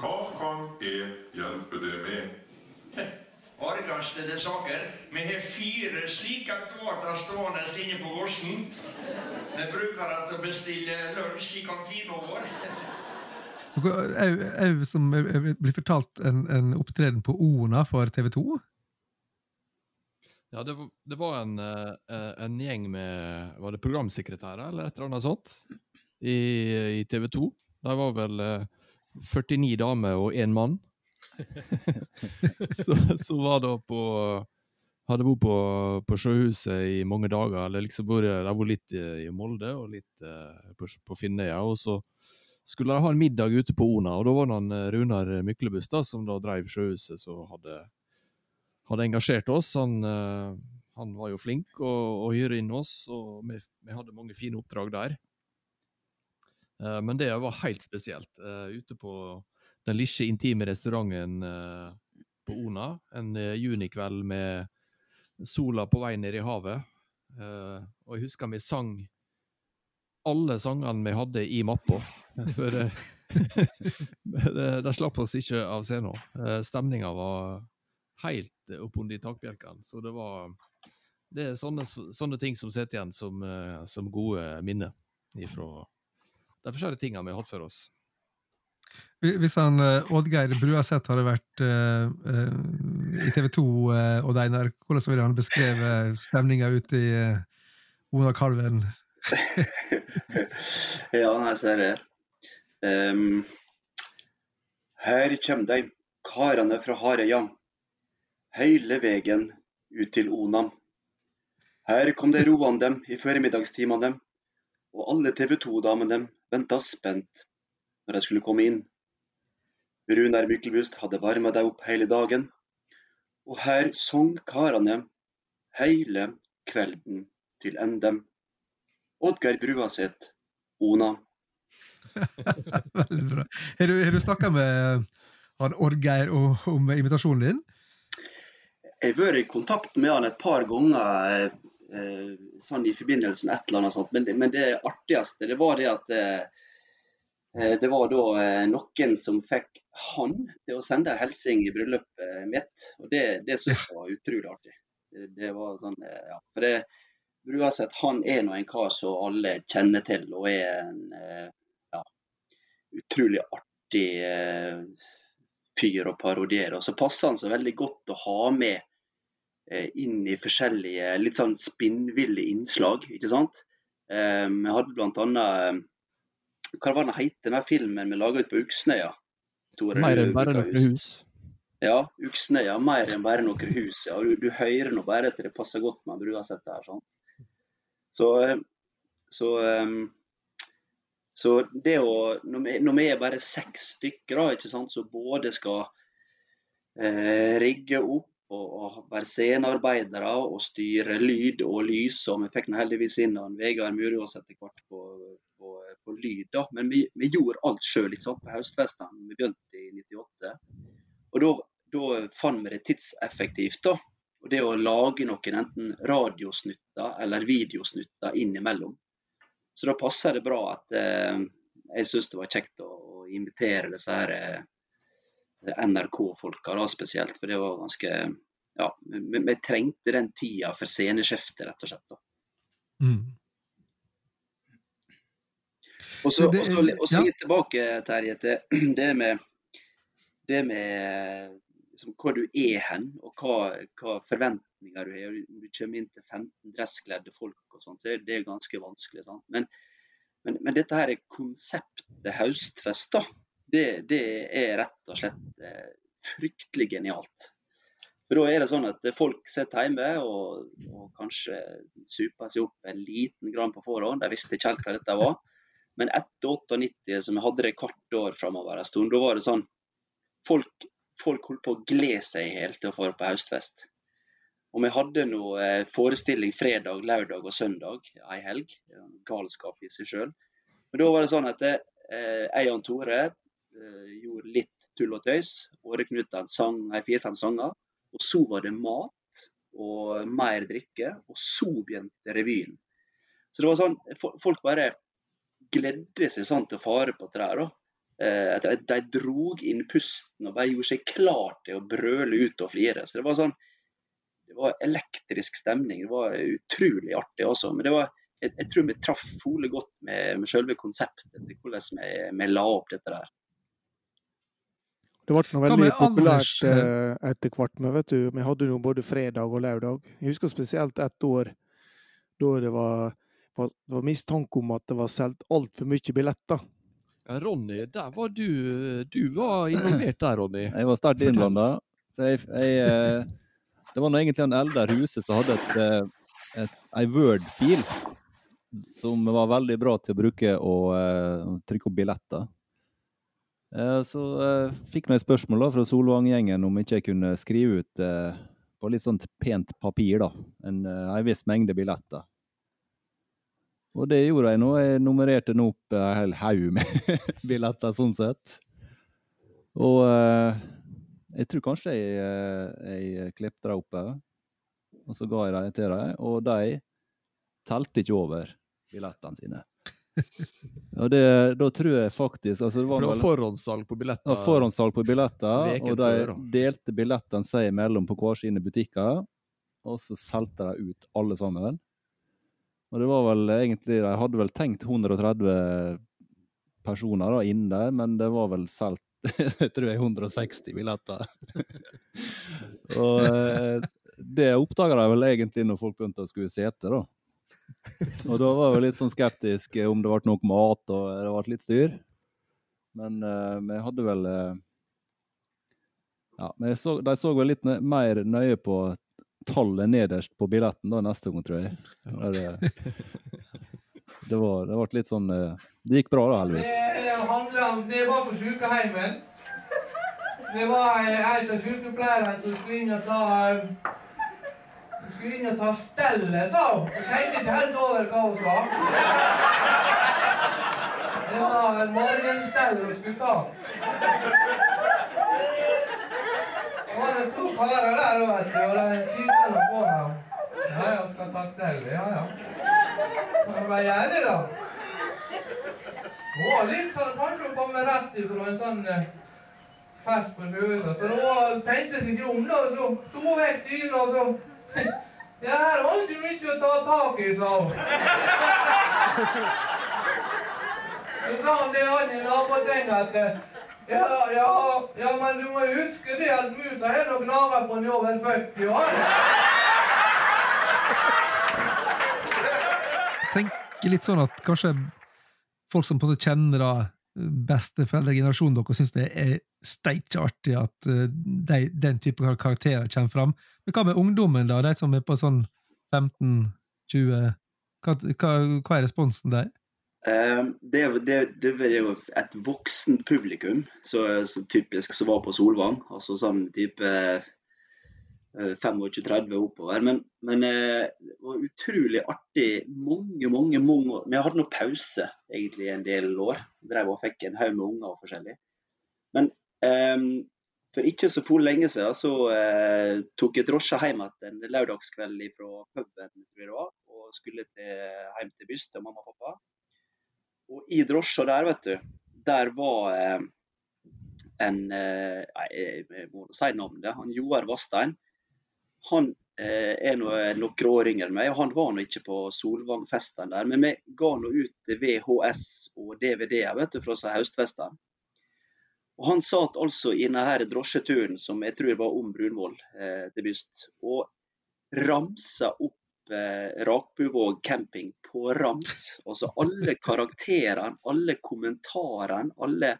Hva kan jeg hjelpe deg med? Argastede saker. Vi har fire slike automater stående inne på gården. Vi bruker det til å bestille lunsj i kantina vår. Jeg, som jeg- jeg blir fortalt en, en opptreden på Ona for TV 2. Ja, det det var en, eh, en gjeng med Var det programsekretærer eller et eller annet sånt? I, i TV 2. De var vel eh, 49 damer og én mann. så, så var det på Hadde vært på, på Sjøhuset i mange dager. eller liksom De har var litt eh, i Molde og litt eh, på, på Finnøya. Og så skulle de ha en middag ute på Ona, og da var det han eh, Runar Myklebust da, som da drev Sjøhuset, som hadde hadde engasjert oss. Han, eh, han var jo flink å, å hyre inn oss, og vi, vi hadde mange fine oppdrag der. Eh, men det var helt spesielt. eh, ute på den lille, intime restauranten eh, på Ona en eh, junikveld med sola på vei ned i havet. Eh, og jeg husker vi sang alle sangene vi hadde i mappa. For det, det slapp oss ikke av scenen. Uh, Stemninga var helt oppunder takbjelkene. Så det var Det er sånne, sånne ting som sitter igjen som, eh, som gode minner ifra de forskjellige tingene vi har hatt for oss. Hvis han eh, Oddgeir Bruaseth hadde vært uh, eh, i TV 2 uh, og Einar, hvordan ville han beskrevet stemninga ute i uh, Ona-kalven? ja, nei, ser her. Um, her kjem dei, karane fra Hareia, Hele vegen ut til Ona. Her kom de roende i formiddagstimene, og alle TV 2-damene venta spent når de skulle komme inn. Runar Myklebust hadde varma deg opp hele dagen, Og her sang karene hele kvelden til ende. Oddgeir Bruaseth, Ona. Veldig bra. Har du, har du snakka med han Orgeir o- om invitasjonen din? Jeg har vært i kontakt med han et par ganger eh, sånn i forbindelse med et eller annet sånt, men, det- men det artigste det var det at eh, eh, det var da eh, noen som fikk han til å sende en hilsen i bryllupet mitt, og det, det syns jeg var utrolig artig. Det, det var sånn, eh, ja, for det, Bruaseth han er nå en kar som alle kjenner til, og er en eh, ja, utrolig artig eh, fyr å parodiere. Og så passer han seg veldig godt å ha med eh, inn i forskjellige litt sånn spinnville innslag, ikke sant. Eh, Vi hadde annet eh, Hva var den het, den filmen vi laga ute på Uksnøya? Tore, Mer enn bare noen hus. Ja, Uksnøya. Mer enn bare noen hus. Ja. Du, du hører nå bare at det passer godt med Bruaseth der. sånn. Så, eh, så, eh, så det å når vi, er bare seks stykker, da, ikke sant, så både skal eh, rigge opp og, være scenearbeidere og styre lyd og lys. Og vi fikk nå heldigvis inn han Vegard Murås etter hvert på, på, på lyd. da, Men vi, vi gjorde alt sjøl på høstfestene. Vi begynte i 98. Og da fant vi det tidseffektivt. da, og det å lage noen enten radiosnutter eller videosnutter innimellom. Så da passer det bra at eh, jeg syns det var kjekt å, å invitere disse her eh, NRK-folka da spesielt, for det var ganske Ja, vi, vi trengte den tida for sceneskiftet, rett og slett. da. Mm. Og så, så ja. litt tilbake, Terje, til det med, det med liksom, hvor du er hen, og hva, hva forventninger du har. Om du kommer inn til 15 dresskledde folk, og sånt, så er ganske vanskelig. Sant? Men, men, men dette her er konseptet høstfest, da. Det, det er rett og slett eh, fryktelig genialt. For da er det sånn at folk sitter hjemme og, og kanskje super seg opp en liten grann på forhånd. De visste ikke helt hva dette var. Men etter 98, som jeg hadde det hvert år framover en stund, da var det sånn Folk, folk holdt på å glede seg hjel til å få på høstfest. Og vi hadde noe eh, forestilling fredag, lørdag og søndag ei helg. Galskap i seg sjøl. Men da var det sånn at eh, jeg og Tore eh, gjorde litt tull og tøys. Åre Knutsen sang fire-fem sanger. Og så var det mat og mer drikke. Og så begynte revyen. Så det var sånn, fo- folk bare gledde seg sånn til å fare på det der. Eh, at de, de drog inn pusten og bare gjorde seg klar til å brøle ut og flire. Så det var sånn det var elektrisk stemning. Det var utrolig artig også. Men det var, jeg, jeg tror vi traff Fole godt med, med selve konseptet hvordan vi, vi la opp dette der. Det ble noe veldig populært Anders, eh, eh, etter hvert. Men vet du, vi hadde jo både fredag og lørdag. Jeg husker spesielt ett år da det var, var, det var mistanke om at det var solgt altfor mye billetter. Ronny, der var du Du var involvert der, Ronny. Jeg var sterkt innblanda. Eh, det var nå egentlig en eldre huset som hadde et, eh, et, ei Word-fil som var veldig bra til å bruke og uh, trykke opp billetter. Så uh, fikk jeg spørsmål da fra Solvang-gjengen om ikke jeg kunne skrive ut på litt sånn pent papir da, en, en viss mengde billetter. Og det gjorde jeg nå. Jeg nummererte nå opp en hel haug med billetter, sånn sett. Og eh, jeg tror kanskje jeg, eh, jeg klippet dem opp, eh, og så ga jeg dem til dem. Og de telte ikke over billettene sine. Og det, da tror jeg faktisk altså det For var det var forhåndssalg på billetter. Ja, forhåndssalg på billetter, og de før, delte billettene seg imellom på hver sine butikker. Og så solgte de ut alle sammen. Og det var vel egentlig De hadde vel tenkt 130 personer da inn der, men det var vel solgt jeg tror jeg 160 billetter. og eh, det oppdaga de vel egentlig når folk begynte å skulle sete, da. Og da var jeg litt sånn skeptisk om det ble nok mat og det ble litt styr. Men eh, vi hadde vel eh, Ja, så, de så vel litt mer nøye på tallet nederst på billetten da neste gang, tror jeg. Ja. Det, det, var, det ble litt sånn eh, Det gikk bra, da, heldigvis. Det handler om Det var på sykehjemmet. Det var ei ei av sykepleierne som skulle inn og ta skulle inn og ta stellet, sa hun. Jeg tenkte ikke helt over hva hun sa. Det var en morgenstell hun skulle ta. Det to karer der, vet du, og de kikket på ham. Ja, ja, skal ta stell. ja, ja. Hva gjør det, da? Hun var litt sånn, kanskje hun kommer rett ifra en sånn eh, fest på sjøhuset. For hun tenkte seg ikke om, da, så tok hun vekk dyna, og så Ja, her var det ikke mye å ta tak i, sa hun. Så sa han det han i nabosenga at eh, ja, ja, ja, men du må huske det at musa er nok gnaga på en i over 40 år. tenker litt sånn at kanskje folk som på en måte kjenner da besteforeldregenerasjonen deres, syns det er steikje artig at eh, de, den type karakterer kommer fram. Men hva med ungdommen, da? De som er på sånn 15-20? Hva, hva, hva er responsen der? Eh, Det, det, det var jo et voksent publikum, så, så typisk som var på Solvang. Altså sånn type eh, 25-30 oppover. Men, men eh, det var utrolig artig. Mange, mange, mange år. Vi hadde noe pause egentlig en del år. Drev og fikk en haug med unger og forskjellig. Men um, for ikke så for lenge siden så uh, tok jeg drosje hjem igjen en lørdagskveld fra puben og skulle til, hjem til Byst til mamma og pappa. Og i drosja der, vet du, der var eh, en eh, jeg må si navnet. Han Joar Vastein. Han eh, er nå noen år yngre enn meg, og han var nå ikke på Solvangfesten der. Men vi ga nå ut VHS og DVD-er vet du, fra høstfestene. Og Han satt altså i denne drosjeturen som jeg tror var om Brunvoll eh, til Byst, og ramsa opp eh, Rakbuvåg camping på rams. Altså alle karakterene, alle kommentarene, alle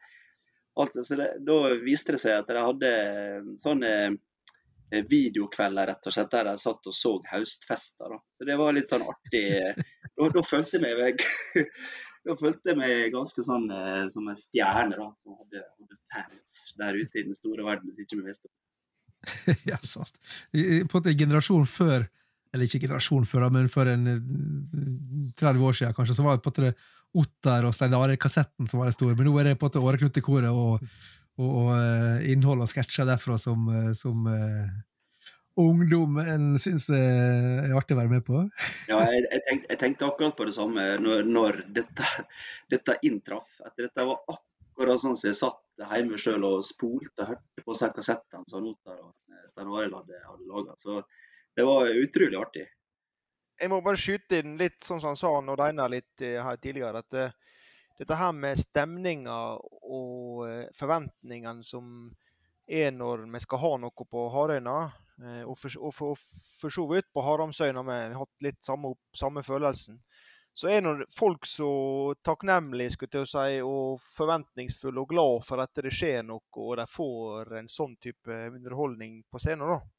alt, så det, Da viste det seg at de hadde sånne eh, videokvelder rett og slett, der de satt og så høstfester. Så det var litt sånn artig. Da, da følte jeg meg da følte jeg meg ganske sånn eh, som en stjerne, da, som hadde, hadde fans der ute i den store verden. hvis ikke vi visste. ja, sant. På en måte en generasjon før, eller ikke generasjon før, men for en eh, 30 år siden kanskje, så var det på en måte Otter og Stein Are-kassetten som var det store, men nå er det på en måte Åreknutekoret og, og, og eh, innhold og sketsjer derfra som, eh, som eh, ungdommen syns eh, er artig å være med på. Ja, jeg, jeg, tenkte, jeg tenkte akkurat på det samme når, når dette, dette inntraff. At dette var akkurat sånn som jeg satt hjemme sjøl og spolte og hørte på seg kassettene som Notar og eh, Stein Arild hadde, hadde laga. Så det var utrolig artig. Jeg må bare skyte inn litt sånn som han sa når Einar litt eh, her tidligere, at eh, dette her med stemninga og eh, forventningene som er når vi skal ha noe på Harøyna, og for, og for, for så vidt på Haramsøyna vi har hatt litt samme, samme følelsen, så er når folk så takknemlige skulle til å si, og forventningsfulle og glad for at det skjer noe, og de får en sånn type underholdning på scenen. da.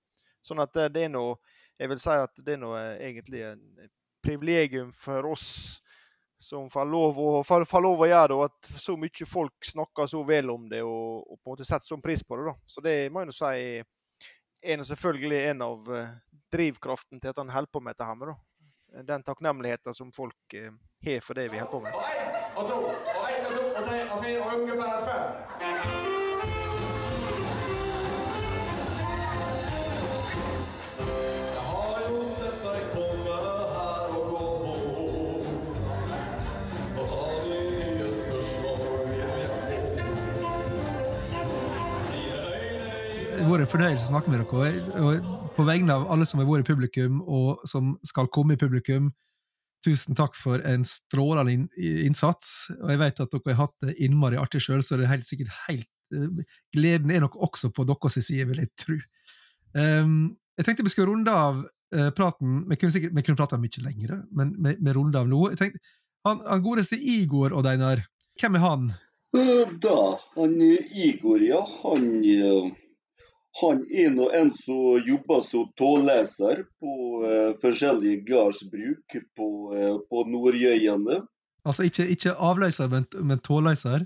Sånn at det, det er noe Jeg vil si at det er noe egentlig en privilegium for oss som får lov å, får, får lov å gjøre det, og at så mye folk snakker så vel om det og, og på en måte setter sånn pris på det. da. Så det må jeg nå si er selvfølgelig en av eh, drivkraften til at han holder på med dette her da. Den takknemligheten som folk eh, har for det vi holder på med. Og en, og to, og en og to, og tre, og fire, og ungefær fem. Det en fornøyelse å snakke med dere. Og på vegne av alle som har vært i publikum, og som skal komme i publikum, tusen takk for en strålende innsats. Og jeg vet at dere har hatt det innmari artig sjøl, så det er helt sikkert helt eh, Gleden er nok også på deres side, vil jeg tro. Um, jeg tenkte vi skulle runde av eh, praten. Vi kunne, sikkert, vi kunne prata mye lenger, men vi, runder av nå. Jeg tenkte, han, han godeste Igor, og Deinar, hvem er han? Eh, Da, han Igor, ja, han Han er nå en som jobber som tåleser på eh, forskjellige gardsbruk på, eh, på Nordjøyene. Altså ikke, ikke avløser, men, men tåleser?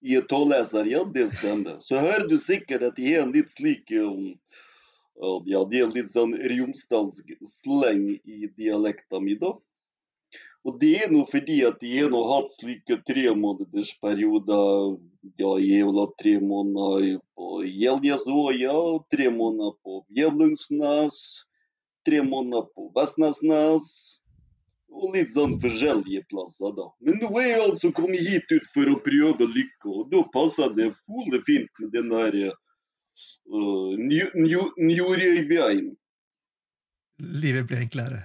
i tåleser, ja, det stemmer. Så hører du sikkert at de har en litt slik um, Ja, de har litt sånn romsdalsk sleng i dialekta mi, da. Og det er nå fordi at de har hatt slike tremånedersperioder. Ja, jeg har hatt tre måneder på Gjeldjesåja, tre måneder på Bjevlungsnes, tre måneder på Vestnesnes. Og litt sånn forskjellige plasser, da. Men nå er jeg altså kommet hit ut for å prøve lykka, og da passer det fulle fint med den der uh, Njorøyveien. Livet blir enklere.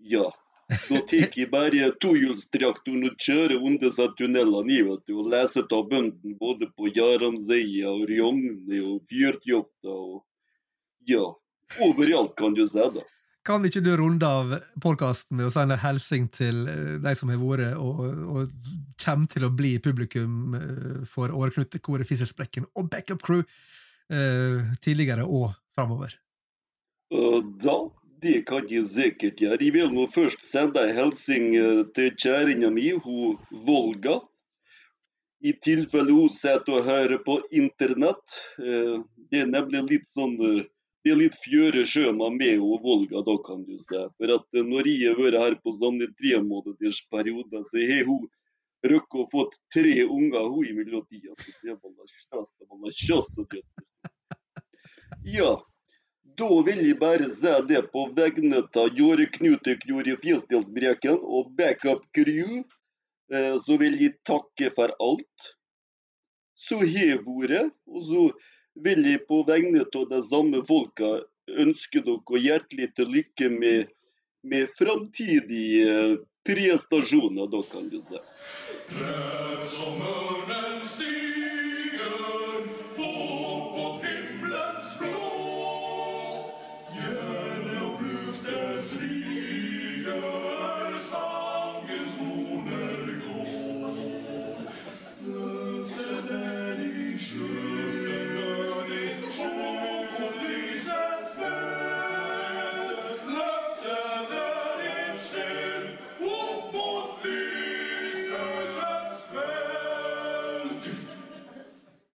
Ja. Da tar jeg bare tohjulstraktoren og kjører under seg tunnelene vet du, og leser av bøndene både på Jaramseia og Rjogne og Fjørtjofta og ja, overalt kan du si det. Kan ikke du runde av podkasten med å sende en hilsen til eh, de som har vært og, og kommer til å bli publikum eh, for Åreknutekoret Fisesprekken og Backup Crew eh, tidligere og framover? Uh, da, det kan jeg sikkert gjøre. Jeg vil nå først sende en hilsen eh, til kjerringa mi, hun Volga. I tilfelle hun sitter og hører på internett. Eh, Det er nemlig litt sånn eh, Det er litt fjøre sjøma med og Volga, da, kan du si. For at når jeg har vært her på sånne tremånedersperioder, så har hun rukket å få tre unger hun i mellomtida. Ja, da vil jeg bare si det på vegne av Jåre Knutek, Jåre Fjesdalsbreken og Backup Crew, eh, så vil jeg takke for alt. Så har vært, og så vil jeg på vegne av de samme folka ønske dere hjertelig til lykke med, med framtidige eh, prestasjoner, da kan du si.